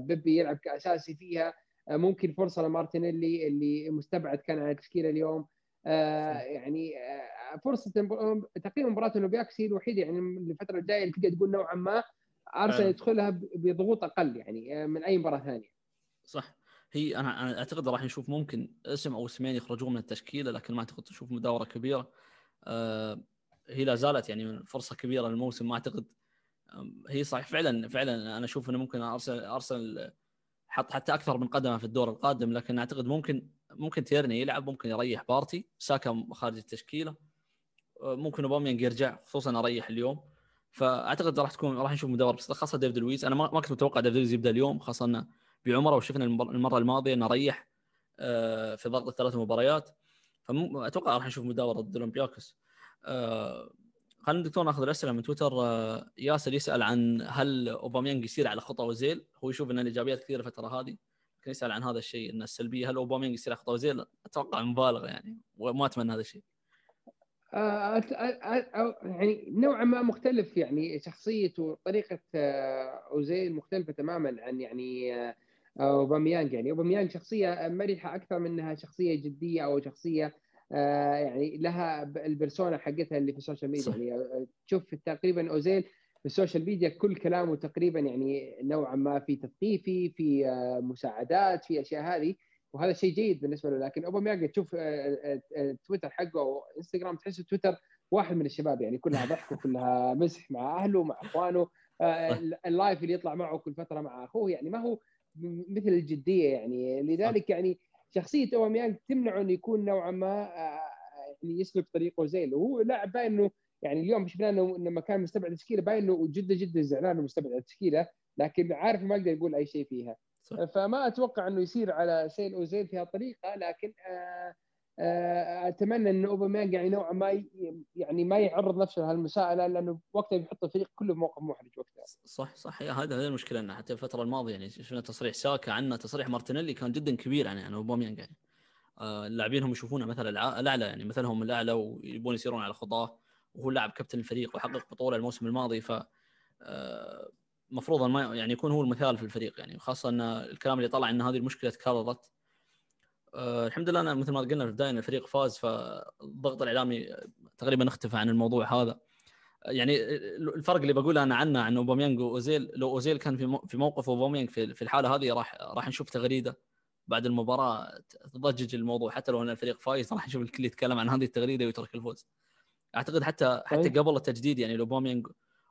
بيبي يلعب كأساسي فيها. ممكن فرصة لمارتينيلي اللي مستبعد كان عن التشكيله اليوم. يعني فرصة تقريبا مباراة اولمبياكس هي الوحيده يعني الفترة الجاية اللي تقدر تقول نوعا ما أرسنال يدخلها بضغوط أقل يعني من أي مباراة ثانية. صح. هي أنا أنا أعتقد راح نشوف ممكن اسم أو اسمين يخرجون من التشكيلة لكن ما اعتقد نشوف مداورة كبيرة. آه هي لا زالت يعني فرصة كبيرة للموسم. ما أعتقد هي صحيح فعلا فعلا أنا أشوف إنه ممكن ارسنال ارسنال حط حتى أكثر من قدمه في الدور القادم لكن أعتقد ممكن ممكن تيرني يلعب ممكن يريح بارتي ساكا خارج التشكيلة. ممكن أوباميانج يرجع خصوصا أريح اليوم. فأعتقد راح تكون راح نشوف مداورة بس خاصة ديفيد لويز أنا ما كنت متوقع ديفيد لويز يبدأ اليوم خاصة إنه بعمره وشفنا المرة الماضية إنه ريح في ضغط الثلاث مباريات. فاتوقع راح نشوف مداوره ضد أولمبياكوس. خلينا دكتور ناخذ الأسئلة من تويتر. ياسر يسأل عن هل أوباميانج يصير على خطى اوزيل هو يشوف إن الإيجابيات كثيرة الفترة هذه. لكن يسأل عن هذا الشيء إن السلبية هل أوباميانج يصير على خطى اوزيل أتوقع مبالغه يعني وما أتمنى هذا الشيء. يعني نوعا ما مختلف يعني شخصية وطريقة أوزيل مختلفة تماما عن يعني اوباميانج يعني. اوباميانج شخصية مرحة أكثر منها شخصية جدية أو شخصية يعني لها ال persona حقتها اللي في ال social media. صح. يعني تشوف تقريبا أوزيل في ال social media كل كلامه تقريبا يعني نوعا ما في تثقيفي في مساعدات في أشياء هذه وهذا شيء جيد بالنسبة له. لكن أوباميانج تشوف تويتر حقه أو إنستغرام تحس تويتر واحد من الشباب يعني. كلها ضحك وكلها مزح مع أهله مع إخوانه ال live اللي يطلع معه كل فترة مع أخوه يعني. ما هو مثل الجدية يعني. لذلك يعني شخصية اوباميانج تمنعه انه يكون نوعا ما يعني يسلك طريقه زين. وهو لاعب باين إنه يعني اليوم شفنا إنه لما كان مستبعد التشكيلة باين إنه جدا جدا زعلان مستبعد التشكيلة لكن عارف ما يقدر يقول أي شيء فيها. صح. فما أتوقع إنه يصير على سير أوزيل في هالطريقة لكن آآ أتمنى إن أوباميانج يعني نوعا ما يعني ما يعرض نفسه لهالمساءلة لأنه وقتها بيحط الفريق كله في موقف محرج وقتها. صح صح هذا هذا المشكلة إنه حتى الفترة الماضية يعني شفنا تصريح ساكا عنه تصريح مارتينيلي كان جدا كبير عن يعني يعني. اللاعبين هم يشوفونه مثلا الأعلى يعني مثلهم الأعلى ويبون يسيرون على خطاه وهو لاعب كابتن الفريق وحقق بطولة الموسم الماضي ف المفروض ما يعني يكون هو المثال في الفريق يعني خاصه إن الكلام اللي طلع إن هذه المشكلة تكررت أه الحمد لله أنا مثل ما قلنا في البداية إن الفريق فاز فالضغط الإعلامي تقريبا اختفى عن الموضوع هذا. يعني الفرق اللي بقوله أنا عنه عن أوباميانج وأوزيل لو أوزيل كان في في موقف أوباميانج في في الحالة هذه راح راح نشوف تغريدة بعد المباراة تضجج الموضوع. حتى لو إن الفريق فايز راح نشوف الكل يتكلم عن هذه التغريدة ويترك الفوز. أعتقد حتى حتى قبل التجديد يعني اوباميانج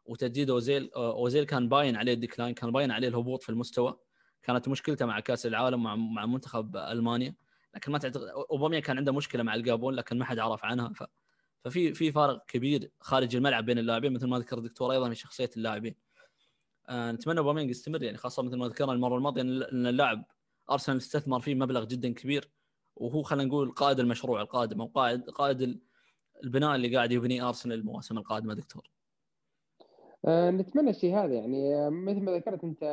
وتجديد أوزيل أوزيل كان باين عليه ال decline كان باين عليه الهبوط في المستوى. كانت مشكلته مع كأس العالم مع مع منتخب ألمانيا. لكن ما تعتقد اوباميا كان عنده مشكلة مع الجابون لكن ما حد عرف عنها. ف... ففي في فارق كبير خارج الملعب بين اللاعبين مثل ما ذكر الدكتور أيضا في شخصية اللاعبين. آه نتمنى اوباميانج يستمر يعني خاصة مثل ما ذكرنا المرة الماضية إن اللاعب أرسنال استثمر فيه مبلغ جدا كبير وهو خلينا نقول قائد المشروع القادم أو قائد قائد البناء اللي قاعد يبنيه أرسنال المواسم القادمة. دكتور. نتمنى الشيء هذا يعني. آه، مثل ما ذكرت أنت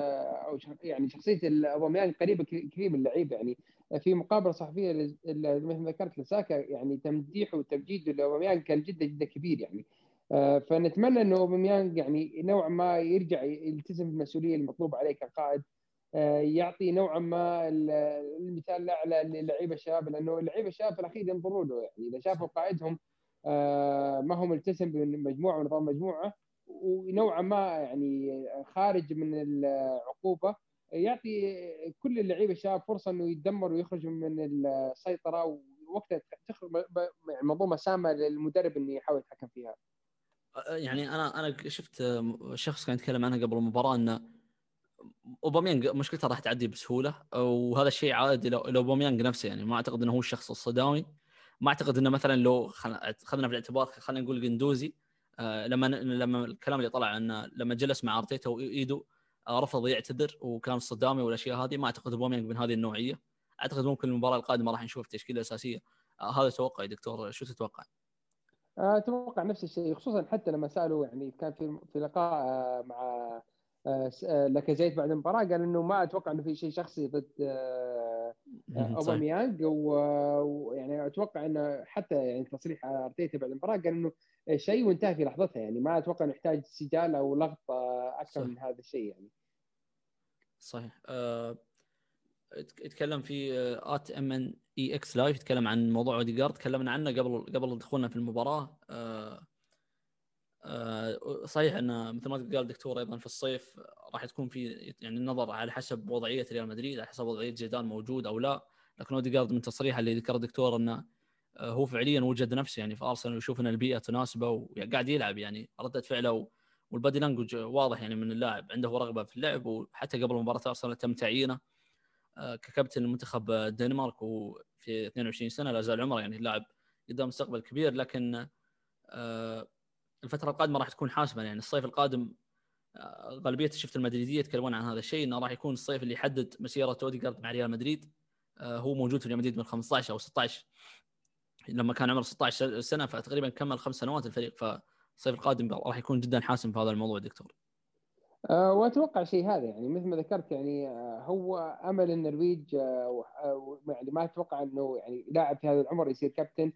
أو يعني شخصية اوباميانج قريبة كثير من اللعيبه يعني. في مقابلة صحفية مثل ما ذكرت لساكا يعني تمديحه وتمجيده لاوباميانج كان جدا جدا كبير يعني. آه، فنتمنى انه اوباميانج يعني نوعا ما يرجع يلتزم بالمسؤولية المطلوبة عليه كقائد. يعطي نوعا ما المثال الأعلى للعيبة الشباب لأنه اللعيبة الشباب في الأخير ينظروا له يعني. إذا شافوا قائدهم ما هو ملتزم بمجموعة ونظام مجموعة ونوعا ما يعني خارج من العقوبة يعطي كل اللعيبة الشباب فرصة إنه يتدمروا ويخرجوا من السيطرة ووقتها تخرج يعني منظومه سامه للمدرب إنه يحاول يتحكم فيها. يعني أنا أنا شفت شخص كان يتكلم عنها قبل المباراة إنه أوباميانج مشكلته راح تعدي بسهولة وهذا الشيء عائد إلى أوباميانج نفسه. يعني ما أعتقد إنه هو الشخص الصدامي ما أعتقد إنه مثلا لو خلينا في الاعتبار خلينا نقول جندوزي. لما لما الكلام اللي طلع إنه لما جلس مع أرتيتا وإيدو آه، رفض يعتذر وكان صدامي والأشياء هذه ما أعتقد اوباميانج من هذه النوعية. أعتقد ممكن المباراة القادمة راح نشوف تشكيله اساسيه آه، هذا توقعي دكتور شو تتوقع؟ أتوقع نفس الشيء خصوصا حتى لما سألوا يعني كان في في لقاء مع لاكازيت بعد المباراة قال إنه ما أتوقع إنه في شيء شخصي ضد أوباميانج. ويعني أتوقع إنه حتى يعني تصريح أرتيتا بعد المباراة قال إنه شيء وانتهى في لحظتها يعني ما أتوقع إنه يحتاج سجال أو لغط أكثر صح. من هذا الشيء يعني. صحيح. أه... يتكلم في at MNEX Live يتكلم عن موضوع اوديجارد تكلمنا عنه قبل قبل دخولنا في المباراة. أه... أه... صحيح انه مثل ما قال الدكتور أيضا في الصيف راح تكون في يعني النظر على حسب وضعية ريال مدريد على حسب وضعية زيدان موجود أو لا. لكن اوديجارد من تصريحه اللي ذكر الدكتور إنه آه، هو فعليا وجد نفسه يعني في أرسنال ويشوف إن البيئة تناسبه وقاعد يلعب يعني ردة فعله وال body language واضح يعني من اللاعب عنده رغبة في اللعب وحتى قبل مباراة أرسنال تم تعيينه. آه، ككابتن المنتخب الدنمارك وفي 22 سنة لا زال عمره يعني اللاعب قدام مستقبل كبير لكن آه، الفترة القادمة راح تكون حاسمة يعني. الصيف القادم غالبية شفت المدريدية يتكلمون عن هذا الشيء إنه راح يكون الصيف اللي يحدد مسيرة اوديجارد مع ريال مدريد. هو موجود في ريال مدريد من 15 أو 16 لما كان عمره 16 سنة فتقريبا كمل خمس سنوات الفريق فالصيف القادم راح يكون جدا حاسم في هذا الموضوع دكتور. أه وأتوقع شيء هذا يعني مثل ما ذكرت يعني أه هو أمل النرويج أه, يعني ما أتوقع إنه يعني لاعب في هذا العمر يصير كابتن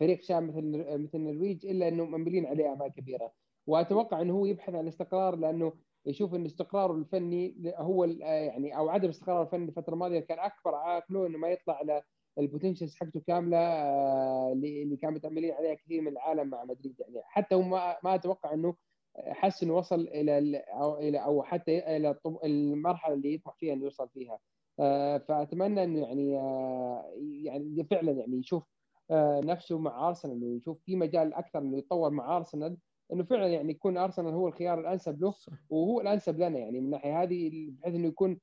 فريق شاب مثل مثل النرويج إلا إنه مملين عليه امال كبيرة وأتوقع إنه هو يبحث عن الاستقرار لأنه يشوف إن استقراره الفني هو يعني أو عدم استقراره الفني الفترة الماضية كان أكبر عائق له إنه ما يطلع على البوتنشلز حقته كاملة آه، اللي كان متاملين عليها كثير من العالم مع مدريد يعني. حتى هو ما, أتوقع إنه حس إنه وصل إلى أو إلى أو حتى إلى المرحلة اللي يطمح فيها إنه يوصل فيها. آه، فأتمنى إنه يعني آه، يعني فعلا يعني يشوف نفسه مع أرسنال انه يشوف في مجال أكثر إنه يتطور مع أرسنال إنه فعلا يعني يكون أرسنال هو الخيار الأنسب له وهو الأنسب لنا يعني. من الناحيه هذه بحيث إنه يكون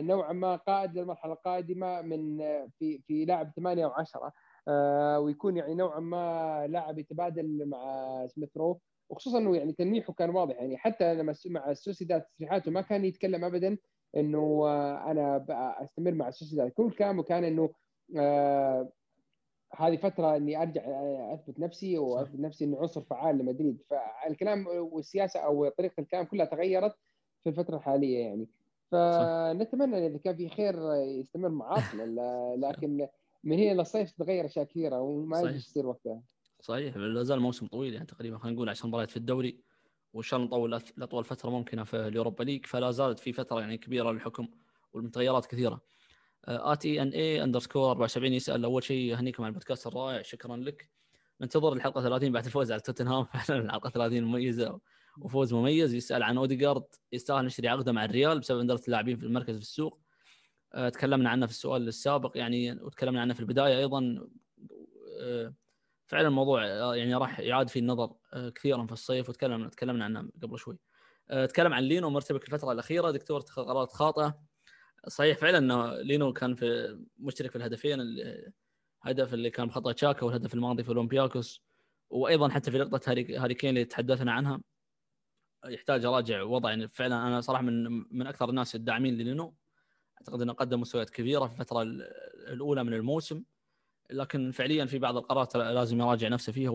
نوعا ما قائد للمرحلة القادمة من آه، في في لاعب ثمانية أو عشره آه، ويكون يعني نوعا ما لاعب يتبادل مع سميث رو وخصوصا إنه يعني تلميحه كان واضح يعني حتى لما مع السوسيداد تصريحاته ما كان يتكلم ابدا إنه أنا أستمر مع السوسيداد كل كلامه كان إنه هذه فترة إني أرجع أثبت نفسي وأثبت نفسي اني عنصر فعال لمدريد. فالكلام والسياسة أو طريقة الكلام كلها تغيرت في الفترة الحالية يعني. فنتمنى إذا كان في خير يستمر مع ارسنال لكن من هنا للصيف تتغير اشياء كثيره وما يجي يصير وقتها. صحيح لا زال موسم طويل يعني تقريبا خلينا نقول 10 مباريات في الدوري وإن شاء الله نطول لاطول فترة ممكنة في اليوروبا ليج فلا زالت في فترة يعني كبيرة للحكم والمتغيرات كثيرة. ATNA underscore 74 يسأل أول شيء اهنيكم على البودكاست الرائع شكرا لك. ننتظر الحلقة 30 بعد الفوز على توتنهام. فعلا الحلقة 30 مميزة. وفوز مميز يسأل عن أوديجارد يستاهل نشتري عقده مع الريال بسبب ندرة اللاعبين في المركز في السوق. أه تكلمنا عنه في السؤال السابق يعني وتكلمنا عنه في البداية أيضا. أه فعلا الموضوع آه، يعني راح يعاد فيه النظر آه، كثيرا في الصيف وتكلمنا تكلمنا عنه قبل شوي. آه، تكلم عن لينو مرتبك الفترة الأخيرة دكتور اتخذ قرارات خاطئة. صحيح فعلا إنه لينو كان في مشترك في الهدفين الهدف اللي كان بخطا تشاكا والهدف الماضي في أولمبياكوس وأيضا حتى في لقطة هاري كين اللي تحدثنا عنها. يحتاج أراجع وضع. يعني فعلا أنا صراحة من من أكثر الناس الداعمين للينو. أعتقد إنه قدم مستويات كبيرة في الفترة الأولى من الموسم. لكن فعليا في بعض القرارات لازم يراجع نفسه فيها.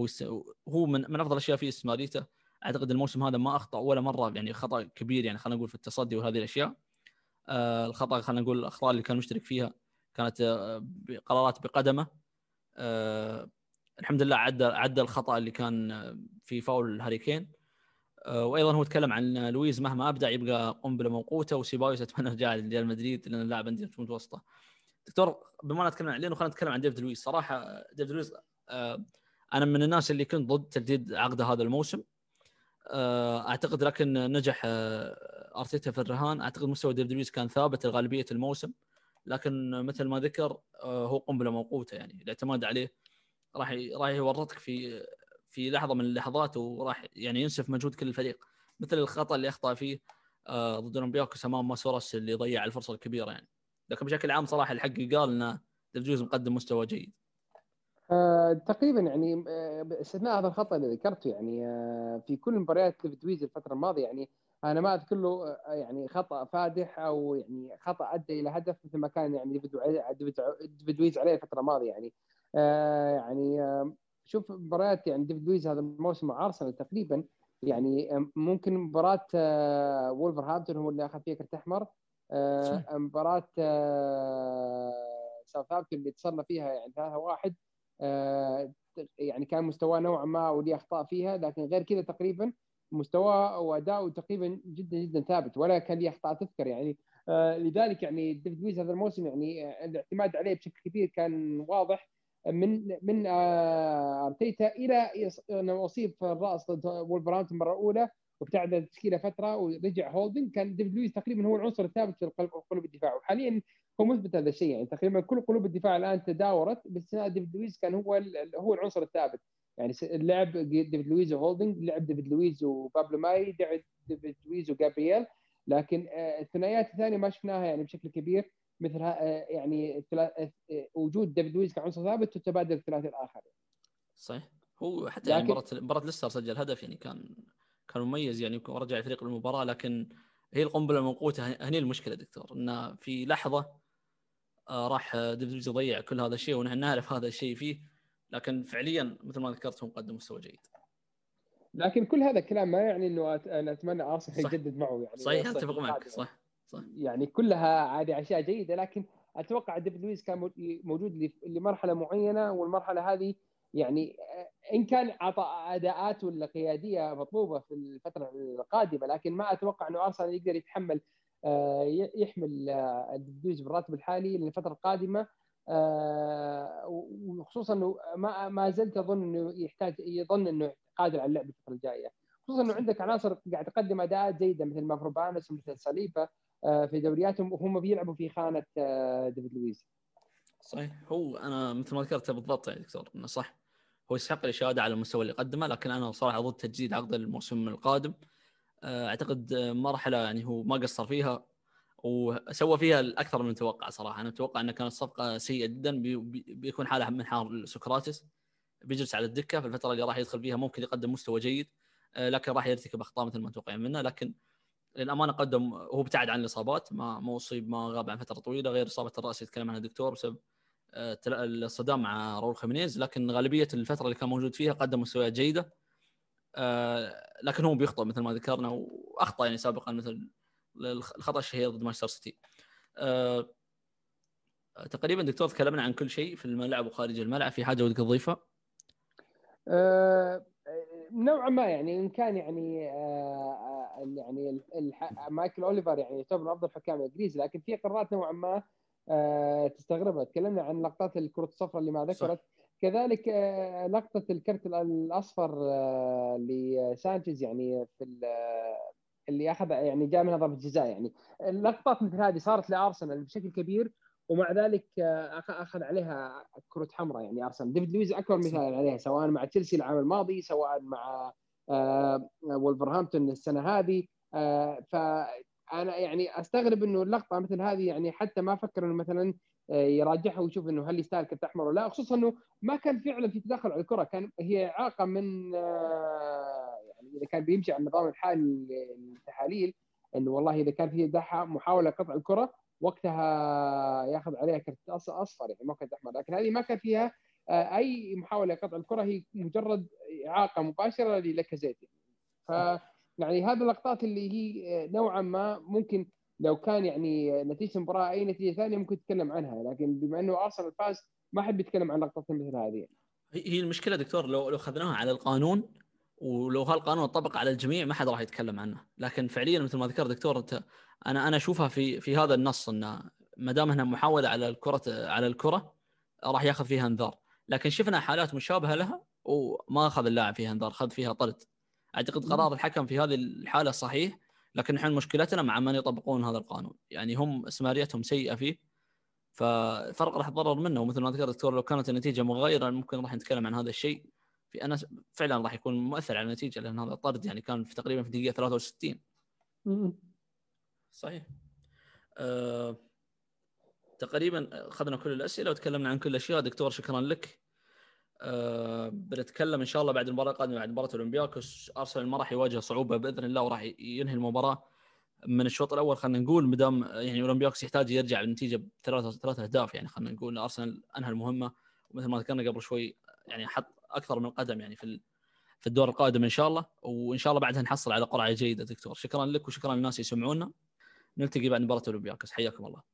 هو من من أفضل الأشياء في استمراريته أعتقد الموسم هذا ما أخطأ ولا مرة. يعني خطأ كبير يعني خلينا نقول في التصدي وهذه الأشياء. آه الخطأ خلينا نقول الأخطاء اللي كان مشترك فيها كانت آه قرارات بقدمه. آه الحمد لله عدى عدى الخطأ اللي كان في فاول هاري كين آه وأيضا هو تكلم عن لويز مهما أبدع يبقى قنبله موقوته وسيبايوس أتمنى رجع ريال مدريد لأن اللاعب عندي متوسطة. دكتور بما نتكلم عن لينو خلينا نتكلم عن ديفيد لويس صراحة ديفيد لويس آه أنا من الناس اللي كنت ضد تجديد عقده هذا الموسم. آه أعتقد لكن نجح آه أرتيتا في الرهان. أعتقد مستوى ديفيد لويس كان ثابت لغالبية الموسم. لكن مثل ما ذكر آه هو قنبله موقوته يعني. الاعتماد عليه راح راح يورطك في في لحظة من اللحظات وراح يعني ينسف مجهود كل الفريق مثل الخطأ اللي أخطأ فيه آه ضد اولمبياكوس امام ماسورس اللي ضيع الفرصة الكبيرة يعني. لكن بشكل عام صراحة الحق قال إن ديفيد مقدم مستوى جيد. آه تقريبا يعني آه، استثناء هذا الخطأ اللي ذكرته يعني آه في كل مباريات ديفيد الفترة الماضية يعني أنا ما أذكر له آه، يعني خطأ فادح أو يعني خطأ أدى إلى هدف مثل ما كان يعني ديفيد عليه الفترة الماضية يعني. آه يعني آه شوف مباريات يعني ديفيد لويز هذا الموسم مع ارسنال تقريبا يعني ممكن مباراة آه وولفرهامبتون هو اللي أخذ فيها كرت أحمر. آه، مباراة ساوثهامبتون اللي تصلنا فيها يعني 3 1 آه، يعني كان مستواه نوعا ما ولي أخطاء فيها لكن غير كذا تقريبا مستواه واداؤه تقريبا جدا جدا ثابت ولا كان لي أخطاء تذكر يعني. آه، لذلك يعني ديفيد لويس هذا الموسم يعني الاعتماد عليه بشكل كبير كان واضح. من من أرتيتا إلى انه أصيب في الرأس ضد وولفرهامبتون المره الاولى وابتعد التشكيله فترة ورجع هولدنج كان ديفيد لويس تقريبا هو العنصر الثابت في قلوب الدفاع. وحاليا هو مثبت هذا الشيء يعني تقريبا كل قلوب الدفاع الآن تداورت باستثناء ديفيد لويس كان هو هو العنصر الثابت. يعني اللعب ديفيد لويز وهولدنج لعب ديفيد لويز وبابلو ماي لعب ديفيد لويز وجابرييل. لكن آه، الثنائيات الثانية ما شفناها يعني بشكل كبير. مثل آه، يعني آه، وجود ديفيد لويز كعنصر ثابت وتبادل الثلاثي الآخر. صحيح. هو حتى يعني مباراه مباراة ليستر سجل هدف يعني كان كان مميز يعني ورجع الفريق للمباراة لكن هي القنبلة الموقوته هني المشكلة دكتور انه في لحظة آه، راح ديفيد يضيع كل هذا الشيء ونحن نعرف هذا الشيء فيه لكن فعليا مثل ما ذكرت هو مقدم مستوى جيد. لكن كل هذا الكلام ما يعني إنه أنا أتمنى أرسنال يجدد معه يعني. صحيح أتفق معك صح. صح. يعني كلها عادي أشياء جيدة لكن أتوقع ديفيد لويس كان موجود لمرحلة معينة والمرحلة هذه يعني إن كان أعطى أداءات ولا قيادية مطلوبة في الفترة القادمة لكن ما أتوقع إنه أرسنال يقدر يتحمل آه، يحمل آه، الدوز بالراتب الحالي للفترة القادمة. آه، وخصوصا إنه ما ما زلت أظن إنه يحتاج يظن إنه قادر على اللعب الفترة الجاية. خصوصا إنه عندك عناصر قاعد تقدم أداءات جيدة مثل مافروبانس ومثل صليبة. في دورياتهم وهم بيلعبوا في خانة ديفيد لويس. صحيح. هو أنا مثل ما ذكرت بالضبط يعني دكتور إنه صح. هو يستحق الإشادة على المستوى اللي قدمه لكن أنا صراحة ضد تجديد عقد الموسم القادم. آه، أعتقد مرحلة يعني هو ما قصر فيها وسوى فيها الأكثر من المتوقع صراحة. أنا أتوقع انها كانت صفقة سيئة جدا بيكون حاله من حال سقراطس بيجلس على الدكة في الفترة اللي راح يدخل فيها ممكن يقدم مستوى جيد آه، لكن راح يرتكب أخطاء مثل ما متوقعين منه. لكن للأمانة قدم هو ابتعد عن الإصابات ما ما أصيب ما غاب عن فترة طويلة غير إصابة الرأس يتكلم عنها الدكتور بسبب آه، الصدام مع راول خيمينيز لكن غالبية الفترة اللي كان موجود فيها قدم مستويات جيدة آه، لكن هو بيخطئ مثل ما ذكرنا وأخطأ يعني سابقا مثل الخطأ الشهير ضد مانشستر سيتي. آه، تقريبا دكتور تكلمنا عن كل شيء في الملعب وخارج الملعب في حاجة ودك تضيفها؟ أه نوعا ما يعني إن كان يعني أه يعني مايكل أوليفر يعني يعتبر أفضل حكام الانجليزي لكن في قرارات نوعا ما آه، تستغربها تكلمنا عن لقطات الكرة الصفراء اللي ما ذكرت. صح. كذلك آه، لقطة الكرت الأصفر آه، لسانشيز يعني في اللي أخذ يعني جاء منها ضربة جزاء يعني. اللقطات مثل هذه صارت لأرسنال بشكل كبير ومع ذلك أخذ عليها كرة حمراء يعني أرسنال. ديفيد لويز أكبر مثال عليها سواء مع تشيلسي العام الماضي سواء مع ولفرهامبتون السنة هذه. فأنا يعني أستغرب إنه اللقطة مثل هذه يعني حتى ما فكر إنه مثلا يراجعها ويشوف إنه هل يستاهل كرت أحمر ولا لا خصوصا إنه ما كان فعلا في تدخل على الكرة كان هي اعاقه من يعني إذا كان بيمشي على النظام الحالي للتحاليل إنه والله إذا كان في محاولة قطع الكرة وقتها ياخذ عليها كرت أصفر يعني ما كرت أحمر. لكن هذه ما كان فيها آه، أي محاولة قطع الكرة هي مجرد إعاقة مباشرة للاكازيت ف يعني هذه اللقطات اللي هي نوعا ما ممكن لو كان يعني نتيجة المباراه أي نتيجة ثانية ممكن تتكلم عنها. لكن بما إنه أرسنال فاز ما حد بيتكلم عن لقطات مثل هذه. هي المشكلة دكتور لو لو أخذناها على القانون ولو هالقانون طبق على الجميع ما حد راح يتكلم عنه. لكن فعليا مثل ما ذكر دكتور انت أنا أنا أشوفها في في هذا النص إنه ما دام إنها محاولة على الكره على الكرة راح ياخذ فيها انذار. لكن شفنا حالات مشابهة لها وما أخذ اللاعب فيها انذار أخذ فيها طرد. أعتقد قرار الحكم في هذه الحالة صحيح لكن الحين مشكلتنا مع من يطبقون هذا القانون. يعني هم استمراريتهم سيئة فيه ففرق راح يتضرر منه. ومثل ما ذكر الدكتور لو كانت النتيجة مغايرة ممكن راح نتكلم عن هذا الشيء. في أنا فعلا راح يكون مؤثر على النتيجة لأن هذا الطرد يعني كان في تقريبا في دقيقة 63 صحيح. أه تقريبا أخذنا كل الأسئلة وتكلمنا عن كل الاشياء دكتور شكرا لك. أه بنتكلم إن شاء الله بعد المباراة القادمة بعد مباراة أولمبياكوس. أرسنال ما راح يواجه صعوبة بإذن الله وراح ينهي المباراة من الشوط الأول. خلينا نقول مدام يعني أولمبياكوس يحتاج يرجع بالنتيجه بثلاث ثلاث أهداف يعني خلينا نقول أرسنال أنهى المهمة. ومثل ما ذكرنا قبل شوي يعني حط أكثر من قدم يعني في في الدور القادم إن شاء الله. وإن شاء الله بعدها نحصل على قرعة جيدة دكتور. شكرا لك وشكرا للناس يسمعونا. نلتقي بعد مباراة أولمبياكوس. حياكم الله.